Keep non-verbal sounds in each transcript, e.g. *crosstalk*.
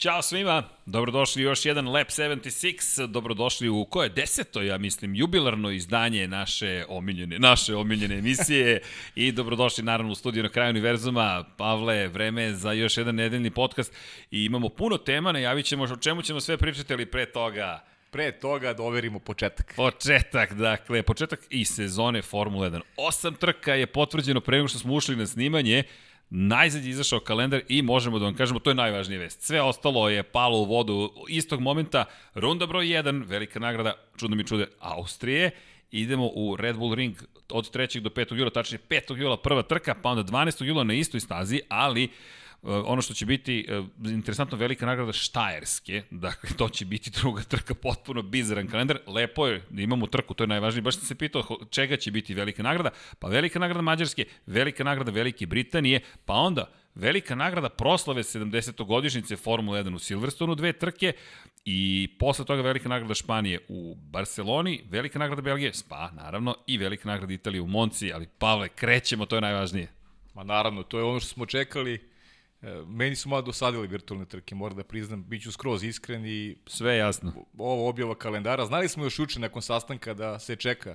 Ćao svima, dobrodošli u još jedan Lab 76, dobrodošli u koje deseto, ja mislim, jubilarno izdanje naše omiljene, naše omiljene emisije i dobrodošli naravno u studiju na kraju univerzuma. Pavle, vreme za još jedan nedeljni podcast i imamo puno tema, najavit ćemo o čemu ćemo sve pričati, ali pre toga Pre toga da overimo početak. Početak, dakle, početak i sezone Formula 1. Osam trka je potvrđeno pre nego što smo ušli na snimanje. Najzad je izašao kalendar i možemo da vam kažemo, to je najvažnija vest. Sve ostalo je palo u vodu istog momenta. Runda broj 1, velika nagrada, čudno mi čude, Austrije. Idemo u Red Bull Ring od 3. do 5. jula, tačnije 5. jula prva trka, pa onda 12. jula na istoj stazi, ali ono što će biti uh, interesantno velika nagrada Štajerske, dakle to će biti *laughs* druga trka, potpuno bizaran kalendar, lepo je da imamo trku, to je najvažnije, baš sam se pitao čega će biti velika nagrada, pa velika nagrada Mađarske, velika nagrada Velike Britanije, pa onda velika nagrada proslave 70. godišnjice Formula 1 u Silverstonu, dve trke i posle toga velika nagrada Španije u Barceloni, velika nagrada Belgije, Spa naravno i velika nagrada Italije u Monci, ali Pavle, krećemo, to je najvažnije. Ma naravno, to je ono što smo čekali, E, meni su malo dosadili virtualne trke, moram da priznam, bit ću skroz iskren i... Sve jasno. Ovo objava kalendara. Znali smo još uče nakon sastanka da se čeka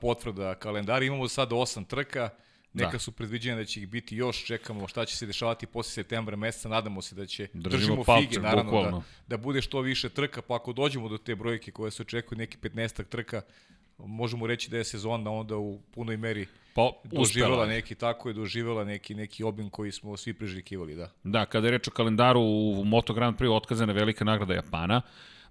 potvrda kalendara. Imamo sad osam trka, neka da. su predviđene da će ih biti još, čekamo šta će se dešavati posle septembra meseca, nadamo se da će, držimo, držimo palče, fige, naravno, da, da bude što više trka, pa ako dođemo do te brojke koje se očekuju, neki 15 trka, možemo reći da je sezona onda u punoj meri Pa, doživela neki, tako je, doživela neki, neki obim koji smo svi priželjkivali, da. Da, kada je reč o kalendaru u Moto Grand Prix otkazana velika nagrada Japana,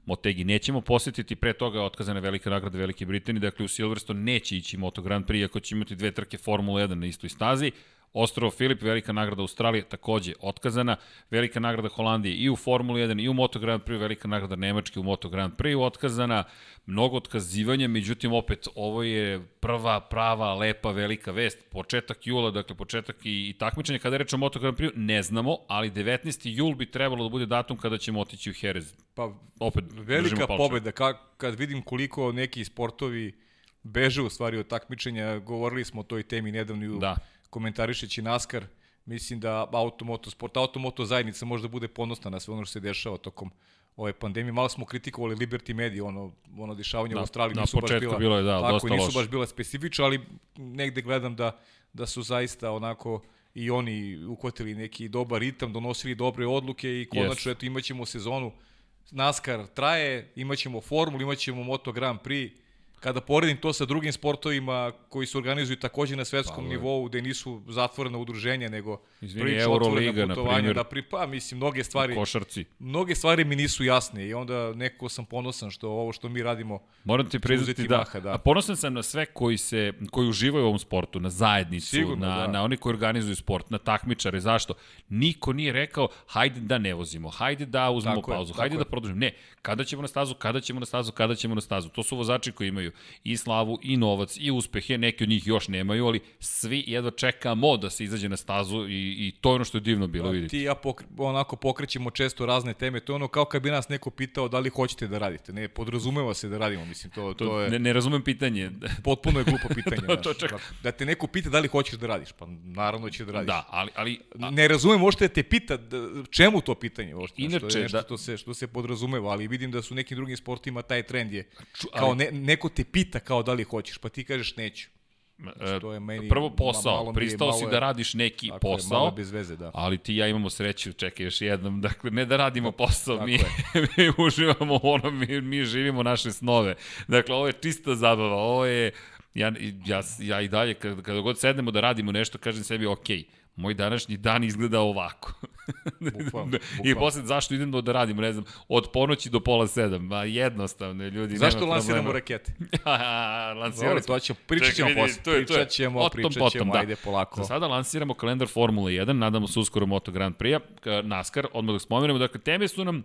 Motegi nećemo posjetiti, pre toga je otkazana velika nagrada Velike Britanije, dakle u Silverstone neće ići Moto Grand Prix, ako će imati dve trke Formula 1 na istoj stazi, Ostrovo Filip, velika nagrada Australije, takođe otkazana, velika nagrada Holandije i u Formuli 1 i u Moto Grand Prix, velika nagrada Nemačke u Moto Grand Prix otkazana, mnogo otkazivanja, međutim opet ovo je prva, prava, lepa, velika vest, početak jula, dakle početak i, i takmičenje, kada rečemo Moto Grand Prix, ne znamo, ali 19. jul bi trebalo da bude datum kada ćemo otići u Jerez. Pa, opet, velika pobeda, ka, kad vidim koliko neki sportovi beže u stvari od takmičenja, govorili smo o toj temi nedavno u da komentarišeći NASCAR, mislim da automoto sport, automoto zajednica možda bude ponosna na sve ono što se dešava tokom ove pandemije. Malo smo kritikovali Liberty Media, ono, ono dešavanje na, u Australiji na nisu baš bila, bilo je, da, tako, dosta nisu loš. baš bila specifična, ali negde gledam da, da su zaista onako i oni uhvatili neki dobar ritam, donosili dobre odluke i konačno yes. eto imaćemo sezonu NASCAR traje, imaćemo formulu, imaćemo Moto Grand Prix, kada poredim to sa drugim sportovima koji se organizuju takođe na svetskom pa, nivou, gde nisu zatvorena udruženja, nego Izvini, Euroliga, na primjer. Da pripa, mislim, mnoge stvari, košarci. mnoge stvari mi nisu jasne i onda neko sam ponosan što ovo što mi radimo Moram ti priznati da, maha, da. A ponosan sam na sve koji, se, koji uživaju u ovom sportu, na zajednicu, Sigurno, na, da. na oni koji organizuju sport, na takmičare. Zašto? Niko nije rekao, hajde da ne vozimo, hajde da uzmemo tako pauzu, je, hajde da produžimo. Ne, kada ćemo na stazu, kada ćemo na stazu, kada ćemo na stazu. To su vozači koji imaju i slavu i novac i uspehe, neki od njih još nemaju, ali svi jedva čekamo da se izađe na stazu i, i to je ono što je divno bilo, vidite. Ti ja pokre, onako pokrećemo često razne teme, to je ono kao kad bi nas neko pitao da li hoćete da radite. Ne, podrazumeva se da radimo, mislim, to, to, to je... Ne, ne razumem pitanje. *laughs* Potpuno je glupo *laughs* pitanje. to, to čak... Da te neko pita da li hoćeš da radiš, pa naravno da će da radiš. Da, ali... ali a... Ne razumem možete da te pita da, čemu to pitanje, ošte, Inače, što je nešto da... što, se, što se podrazumeva, ali vidim da su nekim drugim sportima taj trend je kao ne, neko te pita kao da li hoćeš, pa ti kažeš neću. Znači, to je meni Prvo posao, malo pristao si da radiš neki tako posao, je, bez veze, da. ali ti ja imamo sreću, čekaj još jednom, *laughs* dakle, ne da radimo posao, mi, *laughs* mi uživamo ono, mi, mi živimo naše snove. Dakle, ovo je čista zabava, ovo je, ja, ja, ja i dalje, kada, kada god sednemo da radimo nešto, kažem sebi, okej, okay, moj današnji dan izgleda ovako. *laughs* bukvalno, I posle zašto idemo da radimo, ne znam, od ponoći do pola sedam, ma jednostavno, ljudi, Zašto lansiramo rakete? *laughs* lansiramo to ćemo, pričat ćemo posle, to je, pričat ćemo, pričat ćemo, potom, da. ajde polako. Za sada lansiramo kalendar Formule 1, nadamo se uskoro Moto Grand Prix, NASCAR, odmah da spomenemo, dakle, teme su nam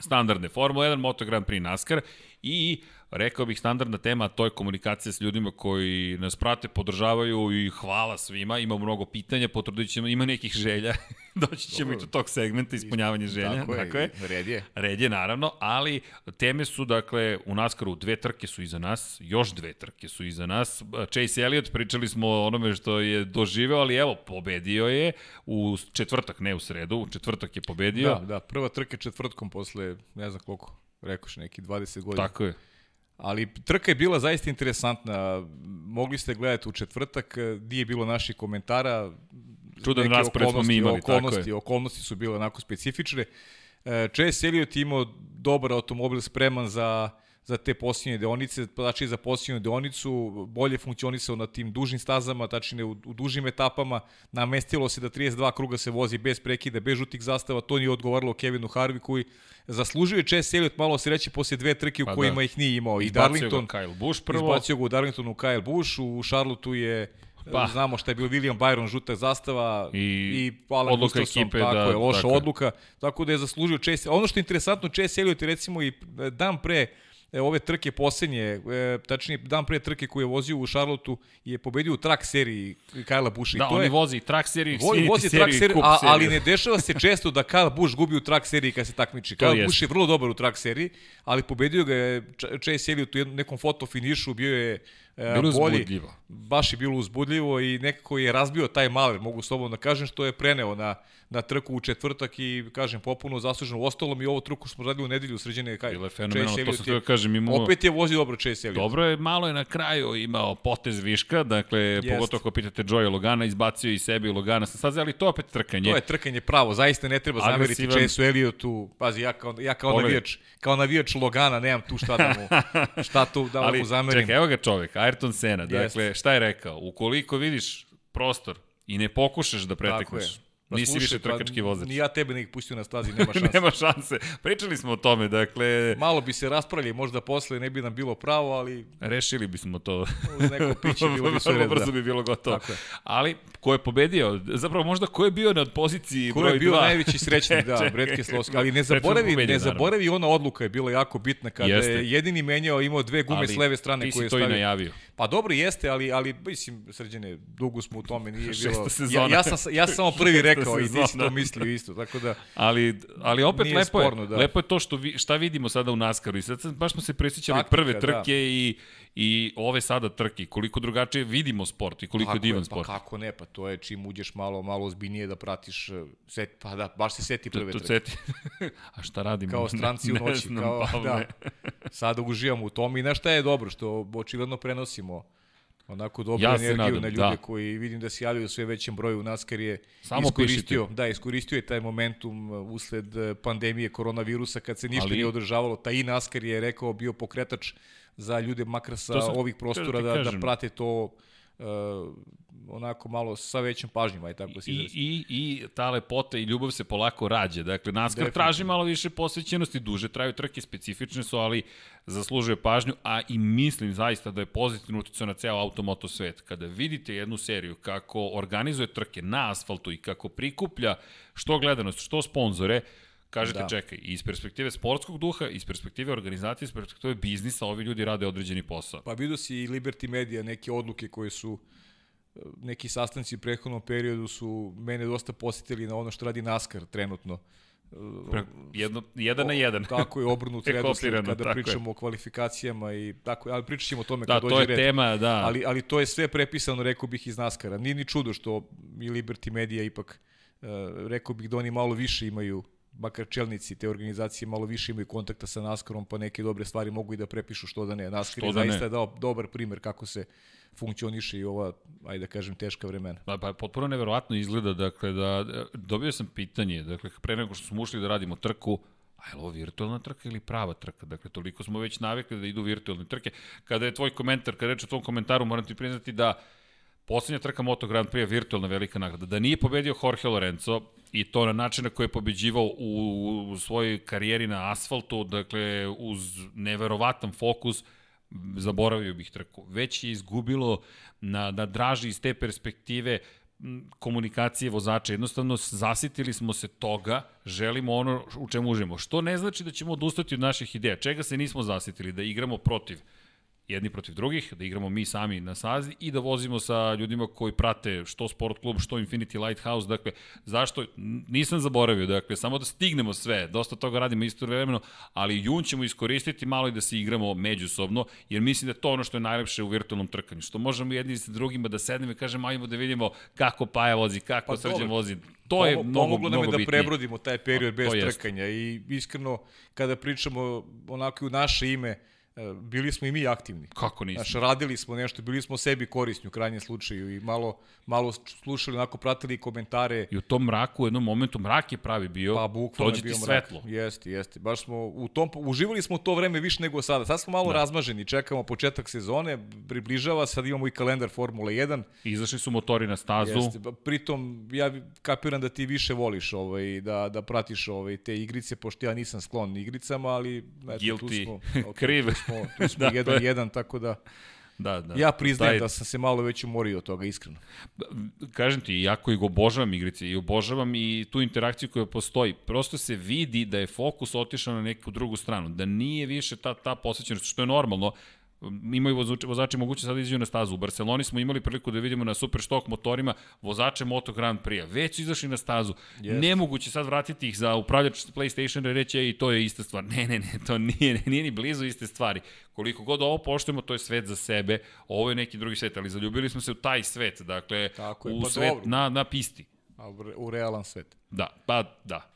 standardne Formula 1, Moto Grand Prix, NASCAR i rekao bih standardna tema, to je komunikacija s ljudima koji nas prate, podržavaju i hvala svima, ima mnogo pitanja, potrudit ćemo, ima nekih želja, *laughs* doći ćemo Dobro. i do tog segmenta ispunjavanja želja. Tako je, tako je. red je. Red je, naravno, ali teme su, dakle, u Naskaru dve trke su iza nas, još dve trke su iza nas. Chase Elliott, pričali smo o onome što je doživeo, ali evo, pobedio je u četvrtak, ne u sredu, u četvrtak je pobedio. Da, da, prva trka četvrtkom posle, ne znam koliko, rekoš neki 20 godina. Tako je. Ali trka je bila zaista interesantna. Mogli ste gledati u četvrtak, nije bilo naših komentara. Čudan raspored smo mi imali, okolnosti, tako je. Okolnosti su bile onako specifične. Chase Elliot imao dobar automobil spreman za za te posljednje deonice, znači za posljednju deonicu, bolje funkcionisao na tim dužim stazama, tačnije u, u dužim etapama, namestilo se da 32 kruga se vozi bez prekida, bez žutih zastava, to nije odgovaralo Kevinu Harvi koji zaslužio je Chase Elliot malo se reći posle dve trke u pa kojima da. ih nije imao. I Darlington, ga Kyle Busch prvo. Izbacio ga u Darlingtonu Kyle Busch, u Charlotteu je Pa. Znamo šta je bio William Byron, žuta zastava i, i Alan odluka Gustafson, ekipe, tako da, je, loša tako. odluka. Tako da je zaslužio Chase. Ono što je interesantno, Chase Elliot je recimo i dan pre e, ove trke posljednje, e, tačnije dan pre trke koju je vozio u Charlotteu je pobedio u track seriji Kajla Busha. Da, to on je, vozi track seriju, vozi, vozi seriju, track seriju, a, ali ne dešava se često da Kyle Busch gubi u track seriji kad se takmiči. Kyle Busch je vrlo dobar u track seriji, ali pobedio ga je Chase Elliott u nekom fotofinišu, bio je E, bilo bolji, uzbudljivo. Baš je bilo uzbudljivo i nekako je razbio taj maler, mogu slobodno da kažem, što je preneo na, na trku u četvrtak i, kažem, popuno zasluženo. U ostalom i ovo truku smo radili u nedelju sređene kaj. Bilo je fenomenalno, to sam htio kažem. Imamo... Opet je vozio dobro Chase Elliott. Dobro je, malo je na kraju imao potez viška, dakle, Jest. pogotovo ako pitate Joya Logana, izbacio i sebi Logana sa staze, ali to opet trkanje. To je trkanje pravo, zaista ne treba zameriti Chase Elliottu. Pazi, ja kao, ja kao navijač, kao navijač Logana nemam tu šta da mu, šta tu da *laughs* ali, mu zamerim. Čekaj, evo ga čovek, Ayrton Senna, dakle, šta je rekao? Ukoliko vidiš prostor i ne pokušaš da pretekneš, Pa Nisi više pa trkački vozač. Ni ja tebe ne ih pustio na stazi, *laughs* nema šanse. nema šanse. Pričali smo o tome, dakle... Malo bi se raspravljali, možda posle ne bi nam bilo pravo, ali... Rešili bismo to. Uz neko piće *laughs* bilo bi sve brzo da. bi bilo gotovo. Tako je. Ali, ko je pobedio? Zapravo, možda ko je bio na poziciji ko broj 2? Ko je bio dva? najveći *laughs* srećnik, da, Bret Keselowski. Ali ne zaboravi, pobedio, ne zaboravi ona odluka je bila jako bitna kada jeste. je jedini menjao, imao dve gume ali, s leve strane koje je stavio. Ti si to i najavio. Pa dobro jeste, ali, ali mislim, srđene, dugo smo u tome, nije bilo... Ja, ja, sam, ja sam samo prvi rekao i nisi to mislio isto, tako da... Ali, ali opet lepo, sporno, je, da. lepo je to što vi, šta vidimo sada u Naskaru i sad baš smo se presjećali Taktika, prve da. trke da. i, i ove sada trke, koliko drugačije vidimo sport i koliko je divan je, pa sport. Pa kako ne, pa to je čim uđeš malo, malo ozbiljnije da pratiš, eh, set, pa da, baš se seti prve trke. Seti. *laughs* A šta radimo? Kao stranci ne, u noći, znam, kao, da. Sada uživamo u tom i na šta je dobro, što očigledno prenosimo onako dobru ja energiju nadam, na ljude da. koji vidim da se javljaju sve većem broju u NASCAR je Samo iskoristio, pišite. da, iskoristio je taj momentum uh, usled uh, pandemije koronavirusa kad se ništa Ali... nije održavalo. Taj i NASCAR je rekao bio pokretač za ljude makar sa sam, ovih prostora da, da, da prate to uh, onako malo sa većom pažnjom, aj tako se I, i, I ta lepota i ljubav se polako rađe. Dakle, NASCAR traži malo više posvećenosti, duže traju trke, specifične su, ali zaslužuje pažnju, a i mislim zaista da je pozitivno utjecao na ceo automoto svet. Kada vidite jednu seriju kako organizuje trke na asfaltu i kako prikuplja što gledanost, što sponzore, Kažete, da. čekaj, iz perspektive sportskog duha, iz perspektive organizacije, iz perspektive biznisa, ovi ljudi rade određeni posao. Pa vidio si i Liberty Media neke odluke koje su neki sastanci u prethodnom periodu su mene dosta posjetili na ono što radi NASCAR trenutno. Pre, jedno, jedan na jedan. Tako je obrnut *laughs* redosled kada pričamo je. o kvalifikacijama i tako, ali pričat ćemo o tome da, kad dođe red. Da, to je tema, da. Ali, ali to je sve prepisano, rekao bih, iz NASCAR-a. Nije ni čudo što i Liberty Media ipak, uh, rekao bih da oni malo više imaju makar čelnici te organizacije malo više imaju kontakta sa NASCAR-om, pa neke dobre stvari mogu i da prepišu što da ne. NASCAR što je da zaista ne. dao dobar primer kako se funkcioniše i ova, ajde da kažem, teška vremena. Pa, pa potpuno neverovatno izgleda, dakle, da, dobio sam pitanje, dakle, pre nego što smo ušli da radimo trku, a je li ovo virtualna trka ili prava trka? Dakle, toliko smo već navikli da idu virtualne trke. Kada je tvoj komentar, kada reče o tvom komentaru, moram ti priznati da poslednja trka Moto Grand Prix je virtualna velika nagrada. Da nije pobedio Jorge Lorenzo, i to na način na koji je pobeđivao u, u svojoj karijeri na asfaltu, dakle, uz neverovatan fokus, zaboravio bih trku. Već je izgubilo na, na draži iz te perspektive komunikacije vozača. Jednostavno, zasitili smo se toga, želimo ono u čemu užimo. Što ne znači da ćemo odustati od naših ideja. Čega se nismo zasitili? Da igramo protiv jedni protiv drugih, da igramo mi sami na sazi i da vozimo sa ljudima koji prate što Sport klub, što Infinity Lighthouse, dakle, zašto, nisam zaboravio, dakle, samo da stignemo sve, dosta toga radimo isto vremeno, ali jun ćemo iskoristiti malo i da se igramo međusobno, jer mislim da to ono što je najlepše u virtualnom trkanju, što možemo jedni sa drugima da sednemo i kažemo, ajmo da vidimo kako Paja vozi, kako pa, Srđan vozi, to je mnogo, pomoglo nam je da prebrodimo taj period bez trkanja. I iskreno, kada pričamo onako u naše ime, bili smo i mi aktivni. Kako nismo? Znaš, radili smo nešto, bili smo sebi korisni u krajnjem slučaju i malo, malo slušali, onako pratili komentare. I u tom mraku, u jednom momentu, mrak je pravi bio, pa, dođe ti svetlo. Jeste, jeste. Baš smo u tom, uživali smo to vreme više nego sada. Sad smo malo da. razmaženi, čekamo početak sezone, približava, sad imamo i kalendar Formule 1. Izašli su motori na stazu. Jeste, pritom ja kapiram da ti više voliš ovaj, da, da pratiš ovaj, te igrice, pošto ja nisam sklon igricama, ali eto, Guilty. tu smo. *laughs* Okay, Kriv. Smo, *laughs* tu smo da, jedan, jedan, tako da... Da, da. Ja priznajem taj... da sam se malo već umorio od toga, iskreno. Kažem ti, jako ih obožavam igrice i obožavam i tu interakciju koja postoji. Prosto se vidi da je fokus otišao na neku drugu stranu, da nije više ta, ta posvećenost, što je normalno, imaju vozači, vozači moguće sada izađu na stazu. U Barceloni smo imali priliku da vidimo na super stok motorima vozače Moto Grand Prix-a. Već su izašli na stazu. Yes. Nemoguće sad vratiti ih za upravljač PlayStation i reći i to je ista stvar. *laughs* Ne, ne, ne, to nije, *laughs* nije ni blizu iste stvari. Koliko god ovo poštujemo, to je svet za sebe. Ovo je neki drugi svet, ali zaljubili smo se u taj svet. Dakle, Tako je, u pa svet dobro. na, na pisti. A u realan svet. Da, pa da.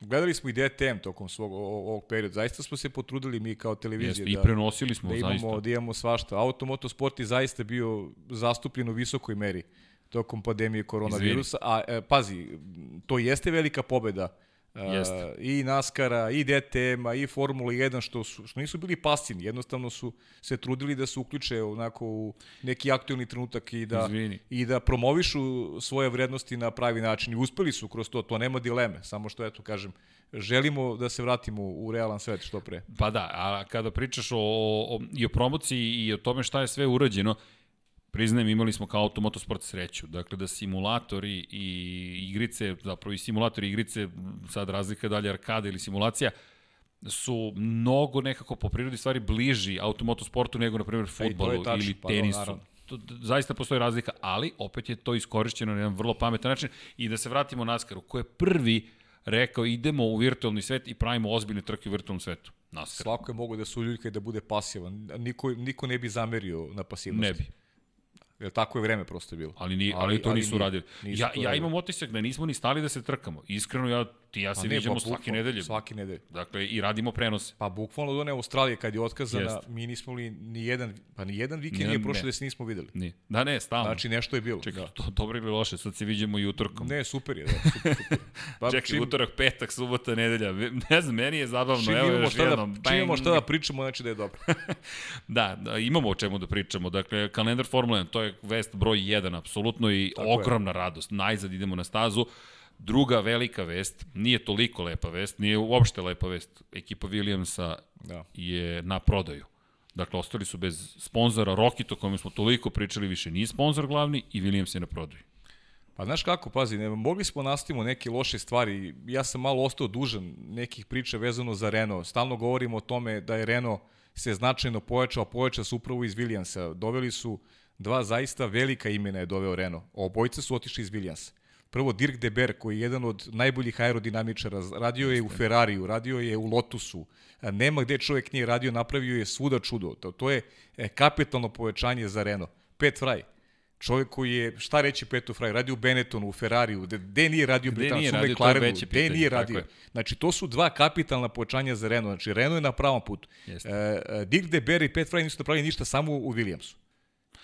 Gledali smo i DTM tokom svog ovog perioda. Zaista smo se potrudili mi kao televizija Jeste, da, i prenosili smo, da imamo, zaista. da imamo svašta. Automotosport je zaista bio zastupljen u visokoj meri tokom pandemije koronavirusa. Izvini. A e, pazi, to jeste velika pobeda Jeste. i NASCAR-a, i DTM-a, i Formula 1, što, su, što nisu bili pasivni, jednostavno su se trudili da se uključe onako u neki aktualni trenutak i da, Izvini. i da promovišu svoje vrednosti na pravi način. I uspeli su kroz to, to nema dileme, samo što, eto, kažem, želimo da se vratimo u realan svet što pre. Pa da, a kada pričaš o, o, i o promociji i o tome šta je sve urađeno, priznajem, imali smo kao automotosport sreću. Dakle, da simulatori i igrice, zapravo i simulatori i igrice, sad razlika dalje arkada ili simulacija, su mnogo nekako po prirodi stvari bliži automotosportu nego, na primjer, futbolu tač, ili pa, tenisu. Pa, to, zaista postoji razlika, ali opet je to iskorišćeno na jedan vrlo pametan način. I da se vratimo NASCAR-u, ko je prvi rekao idemo u virtualni svet i pravimo ozbiljne trke u virtualnom svetu. NASCAR. Svako je mogo da se uljuljka i da bude pasivan. Niko, niko ne bi zamerio na pasivnosti. Ne bi. Jer tako je vreme prosto bilo. Ali, ni, ali, ali to nisu ali radili. Nisu ja, ja imam otisak da nismo ni stali da se trkamo. Iskreno, ja, ti ja se ne, viđamo pa, svake nedelje. Svake nedelje. Dakle, i radimo prenose. Pa bukvalno do one Australije kad je otkazana, Jest. mi nismo li ni jedan, pa ni jedan vikend nije prošlo da se nismo videli. Ni. Da, ne, stalno. Znači, nešto je bilo. Čekaj, da. to dobro ili loše, sad se viđemo i utorkom. Ne, super je, da, super, super. *laughs* Pa, Čekaj, čim... utorak, petak, subota, nedelja. Ne znam, meni je zabavno. Čim Evo još šta jednom. Da, čim imamo šta da pričamo, znači da je dobro. *laughs* da, da, imamo o čemu da pričamo. Dakle, kalendar Formula 1, to je vest broj 1, apsolutno i Tako ogromna je. radost. Najzad idemo na stazu. Druga velika vest, nije toliko lepa vest, nije uopšte lepa vest. Ekipa Williamsa da. je na prodaju. Dakle, ostali su bez sponzora. Rokito, kome smo toliko pričali, više nije sponzor glavni i Williams je na prodaju. Pa znaš kako, pazi, ne, mogli smo nastavimo neke loše stvari. Ja sam malo ostao dužan nekih priča vezano za Renault. Stalno govorimo o tome da je Renault se značajno pojačao, pojačao se upravo iz Williamsa. Doveli su dva zaista velika imena je doveo Renault. Obojca su otišli iz Williamsa. Prvo Dirk de Ber, koji je jedan od najboljih aerodinamičara, radio je u Ferrariju, radio je u Lotusu, nema gde čovjek nije radio, napravio je svuda čudo. To, to je e, kapitalno povećanje za Renault. Pet Fraj, čovjek koji je, šta reći Petu Fraj, radio u Benettonu, u Ferrariju, gde nije radio Britanac, u McLarenu, gde nije radio. Znači, to su dva kapitalna povećanja za Renault. Znači, Renault je na pravom putu. Jeste. E, e Dirk de Ber i Pet Fraj nisu napravili ništa samo u Williamsu.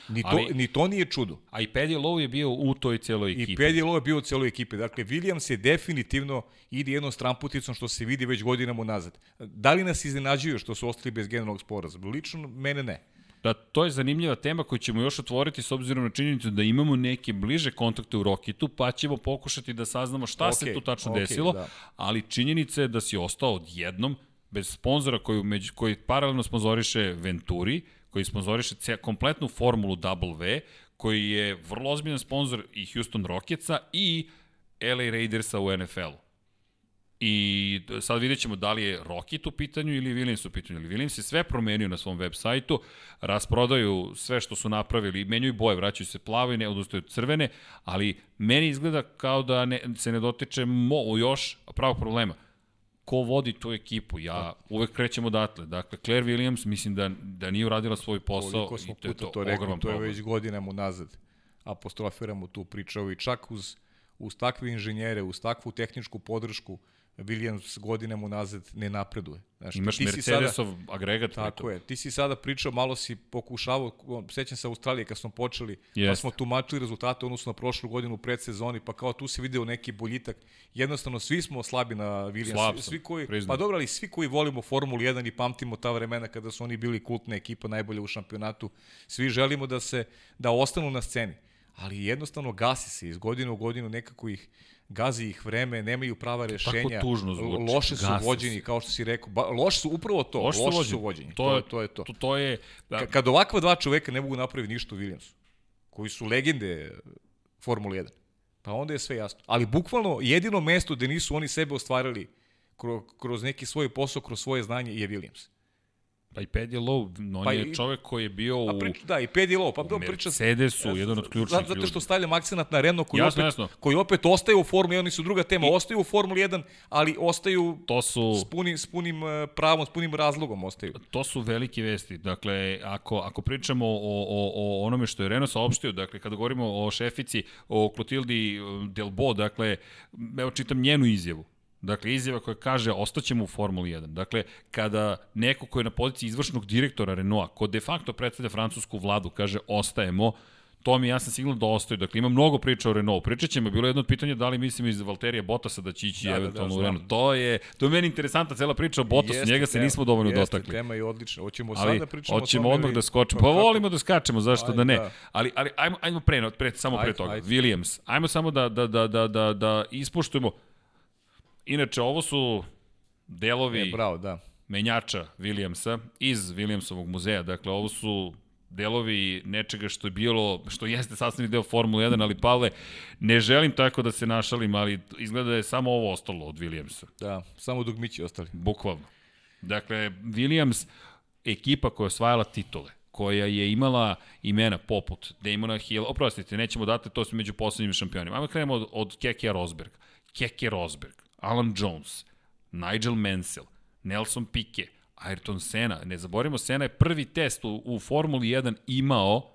Ni to, Ali, ni to nije čudo. A i Paddy Lowe je bio u toj celoj ekipi. I Paddy Lowe je bio u celoj ekipi. Dakle, Williams je definitivno ide jednom stramputicom što se vidi već godinama unazad. Da li nas iznenađuju što su ostali bez generalnog sporazuma? Lično, mene ne. Da, to je zanimljiva tema koju ćemo još otvoriti s obzirom na činjenicu da imamo neke bliže kontakte u Rokitu, pa ćemo pokušati da saznamo šta okay, se tu tačno okay, desilo, da. ali činjenica je da si ostao odjednom bez sponzora koji, među, koji paralelno sponzoriše Venturi, koji sponzoriše kompletnu formulu W, koji je vrlo ozbiljan sponsor i Houston Rocketsa i LA Raidersa u NFL-u. I sad vidjet ćemo da li je Rocket u pitanju ili Williams u pitanju. Ali Williams je sve promenio na svom web sajtu, rasprodaju sve što su napravili, menjaju boje, vraćaju se plave, ne odustaju crvene, ali meni izgleda kao da ne, se ne dotiče mo, još pravog problema. Ko vodi tu ekipu? Ja uvek krećem odatle. Dakle, Claire Williams mislim da, da nije uradila svoj posao. Koliko smo puta to, to rekao, to je već godinama unazad. Apostrofiramo tu pričao i čak uz, uz takve inženjere, uz takvu tehničku podršku, Williams godinama unazad ne napreduje. Znaš, Imaš Mercedesov sada, agregat. Tako je. Ti si sada pričao, malo si pokušavao, sećam se Australije kad smo počeli, yes. pa smo tumačili rezultate odnosno na prošlu godinu u predsezoni, pa kao tu se video neki boljitak. Jednostavno, svi smo slabi na Williams. Slab svi koji, priznam. pa dobro, ali svi koji volimo Formulu 1 i pamtimo ta vremena kada su oni bili kultna ekipa, najbolja u šampionatu, svi želimo da se da ostanu na sceni. Ali jednostavno gasi se iz godine u godinu nekako ih gazi ih vreme, nemaju prava rešenja. Tako tužno zvuči. Loše su vođeni, kao što si rekao. Ba, loše su upravo to, loše, loše su, su vođeni. To, to, je to. To, to je da. Kad ovakva dva čoveka ne mogu napraviti ništa u Williamsu, koji su legende Formule 1, pa onda je sve jasno. Ali bukvalno jedino mesto gde nisu oni sebe ostvarili kroz, kroz neki svoj posao, kroz svoje znanje je Williams. Pa i Pedi Low, on pa je i, čovek koji je bio u... Prič, da, i Pedi Low, pa u priča... Mercedesu, jedan od ključnih zato, zato što stavljam akcenat na Renault koji, jasno, opet, jasno. koji opet ostaju u Formuli 1, oni su druga tema, I, ostaju u Formuli 1, ali ostaju to su, s, punim, s punim eh, pravom, s punim razlogom ostaju. To su veliki vesti. Dakle, ako, ako pričamo o, o, o onome što je Renault saopštio, dakle, kada govorimo o šefici, o Clotildi eh, Delbo, dakle, evo čitam njenu izjavu Dakle, izjava koja kaže ostaćemo u Formuli 1. Dakle, kada neko ko je na poziciji izvršnog direktora Renaulta, ko de facto predstavlja francusku vladu, kaže ostajemo, to mi ja sam siguran da ostaju. Dakle, ima mnogo priča o Renault. Pričat ćemo, bilo jedno od pitanja da li mislim iz Valterija Bottasa da će ići da, eventualno da, da, u Renault. To je, to je meni interesantna cela priča o Bottasu, jeste, njega se nismo dovoljno jeste, dotakli. tema je odlična. Hoćemo ali, sad da pričamo hoćemo odmah da skočimo. Pa, pa volimo da skačemo, zašto ajde, da ne. Da. Ali, ali ajmo, ajmo pre, pre, samo ajde, pre toga. Ajde. Williams, ajmo samo da, da, da, da, da, da ispoštujemo Inače, ovo su delovi e, bravo, da. menjača Williamsa iz Williamsovog muzeja. Dakle, ovo su delovi nečega što je bilo, što jeste sastavni deo Formule 1, ali Pavle, ne želim tako da se našalim, ali izgleda da je samo ovo ostalo od Williamsa. Da, samo dugmići ostali. Bukvalno. Dakle, Williams, ekipa koja je osvajala titule, koja je imala imena poput Damona Hill, oprostite, nećemo dati, to su među poslednjim šampionima. Ajmo da krenemo od, od Keke Rosberg. Keke Rosberg, Alan Jones, Nigel Mansell, Nelson Piquet, Ayrton Senna. Ne zaboravimo, Senna je prvi test u, u Formuli 1 imao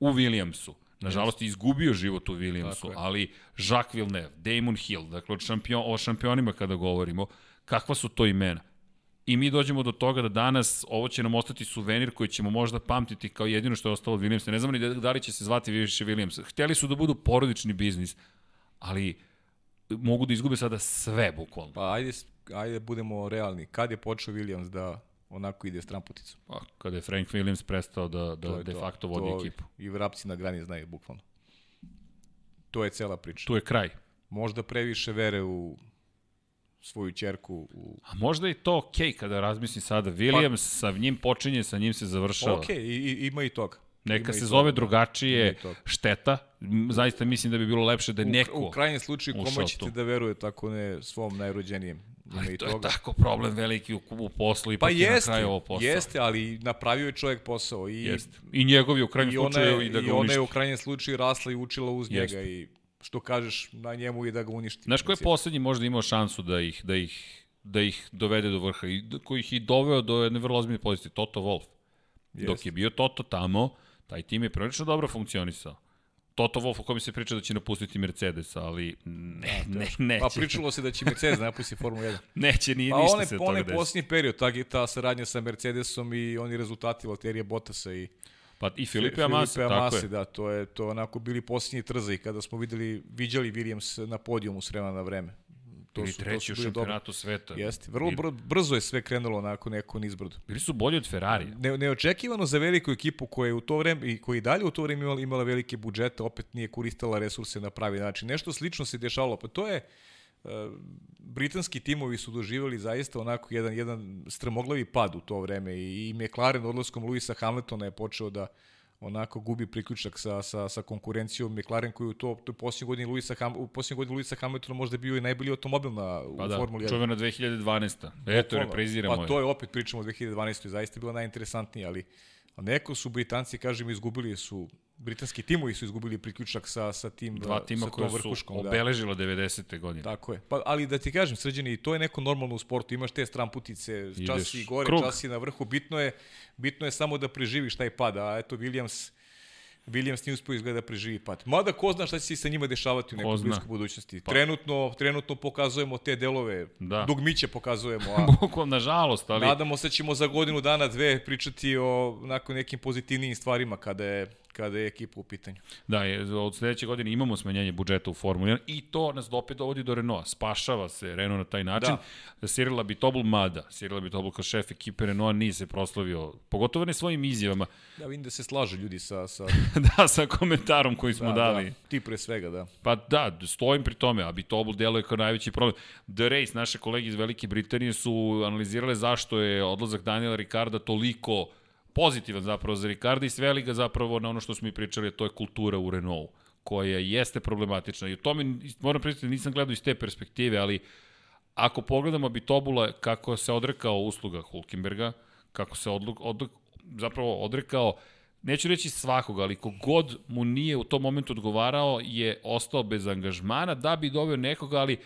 u Williamsu. Nažalost, je izgubio život u Williamsu, ali Jacques Villeneuve, Damon Hill, dakle, šampion, o šampionima kada govorimo, kakva su to imena? I mi dođemo do toga da danas ovo će nam ostati suvenir koji ćemo možda pamtiti kao jedino što je ostalo od Williamsa. Ne znamo ni da, da li će se zvati više Williams. Hteli su da budu porodični biznis, ali mogu da izgube sada sve, bukvalno. Pa ajde, ajde budemo realni. Kad je počeo Williams da onako ide stramputicom? Pa, kada je Frank Williams prestao da, da de facto vodi to, ekipu. I vrapci na grani znaju, bukvalno. To je cela priča. Tu je kraj. Možda previše vere u svoju čerku. U... A možda i to okej okay kada razmisli sada. Williams pa, sa njim počinje, sa njim se završava. Okej, okay, i, ima i toga. Neka se zove to, drugačije šteta. Zaista mislim da bi bilo lepše da je neko U, u krajnjem slučaju kome ćete da veruje tako ne svom najrođenijem. Ali to toga. je tako problem veliki u, u poslu i pa jeste, na kraju ovo posao. Jeste, ali napravio je čovjek posao. I, jeste. I njegov je u krajnjem slučaju i da ga I ona je u krajnjem slučaju rasla i učila uz jeste. njega i što kažeš na njemu i da ga uništi. Znaš ko je poslednji možda imao šansu da ih, da ih, da ih dovede do vrha i koji ih i doveo do jedne vrlo ozbiljne pozicije? Toto Wolf. Jeste. Dok je bio Toto tamo, Taj tim je prilično dobro funkcionisao. Toto Wolff o kome se priča da će napustiti Mercedes, ali ne, da, ne, neće. Pa pričalo se da će Mercedes napustiti Formula 1. *laughs* neće, nije pa ništa one, se toga desiti. Pa posljednji period, ta, ta saradnja sa Mercedesom i oni rezultati Valterija Bottasa i Pa i Filipe Amasi, Filipe Amasi, tako je. da, to je to onako bili posljednji trzaji kada smo videli, viđali Williams na podijumu s vremena na vreme. To Ili su, treći u šampionatu dobro. sveta. Jeste, vrlo br brzo je sve krenulo onako neko nizbrdo. Bili su bolji od Ferrari. Ne, neočekivano za veliku ekipu koja je u to vreme i koji dalje u to vreme imala, imala velike budžete, opet nije koristila resurse na pravi način. Nešto slično se dešavalo, pa to je uh, britanski timovi su doživjeli zaista onako jedan jedan strmoglavi pad u to vreme i, i McLaren odlaskom Luisa Hamiltona je počeo da onako gubi priključak sa, sa, sa konkurencijom McLaren koji u to, to posljednje godine Luisa Ham, u posljednje godine Luisa Hamiltona možda bio i najbolji automobil na, pa u da, Formuli 1. čuvena 2012. Eto, repriziramo Pa to je opet pričamo o 2012. Zaista je bilo najinteresantnije, ali neko su Britanci, kažem, izgubili su britanski timovi su izgubili priključak sa, sa tim Dva tima koja su obeležila da. 90. godine. Tako je. Pa, ali da ti kažem, srđeni, to je neko normalno u sportu. Imaš te stramputice, čas si gore, krug. čas si na vrhu. Bitno je, bitno je samo da preživiš taj pad. A eto, Williams Williams nije uspio izgleda da preživi pad. Mada ko zna šta će se sa njima dešavati u nekoj bliskoj budućnosti. Pa. Trenutno, trenutno pokazujemo te delove, da. dugmiće pokazujemo. A *laughs* Bukvalno, nažalost, ali... Nadamo se da ćemo za godinu dana, dve pričati o nakon nekim pozitivnijim stvarima kada je kada je ekipa u pitanju. Da, je, od sledeće godine imamo smanjenje budžeta u Formuli 1 i to nas opet dovodi do Renaulta. Spašava se Renault na taj način. Da. Cyril Abitobul mada. Cyril Abitobul kao šef ekipe Renaulta nije se proslavio, pogotovo ne svojim izjavama. Da, vidim da se slaže ljudi sa... sa... *laughs* da, sa komentarom koji smo da, dali. Da, ti pre svega, da. Pa da, stojim pri tome. Abitobul deluje kao najveći problem. The Race, naše kolege iz Velike Britanije su analizirale zašto je odlazak Daniela Ricarda toliko pozitivan zapravo za Ricarda i sveli ga zapravo na ono što smo i pričali, to je kultura u Renault koja jeste problematična. I o tome, moram pričati, nisam gledao iz te perspektive, ali ako pogledamo Bitobula kako se odrekao usluga Hulkenberga, kako se odluk, odluk, zapravo odrekao neću reći svakoga, ali kogod mu nije u tom momentu odgovarao je ostao bez angažmana da bi doveo nekoga, ali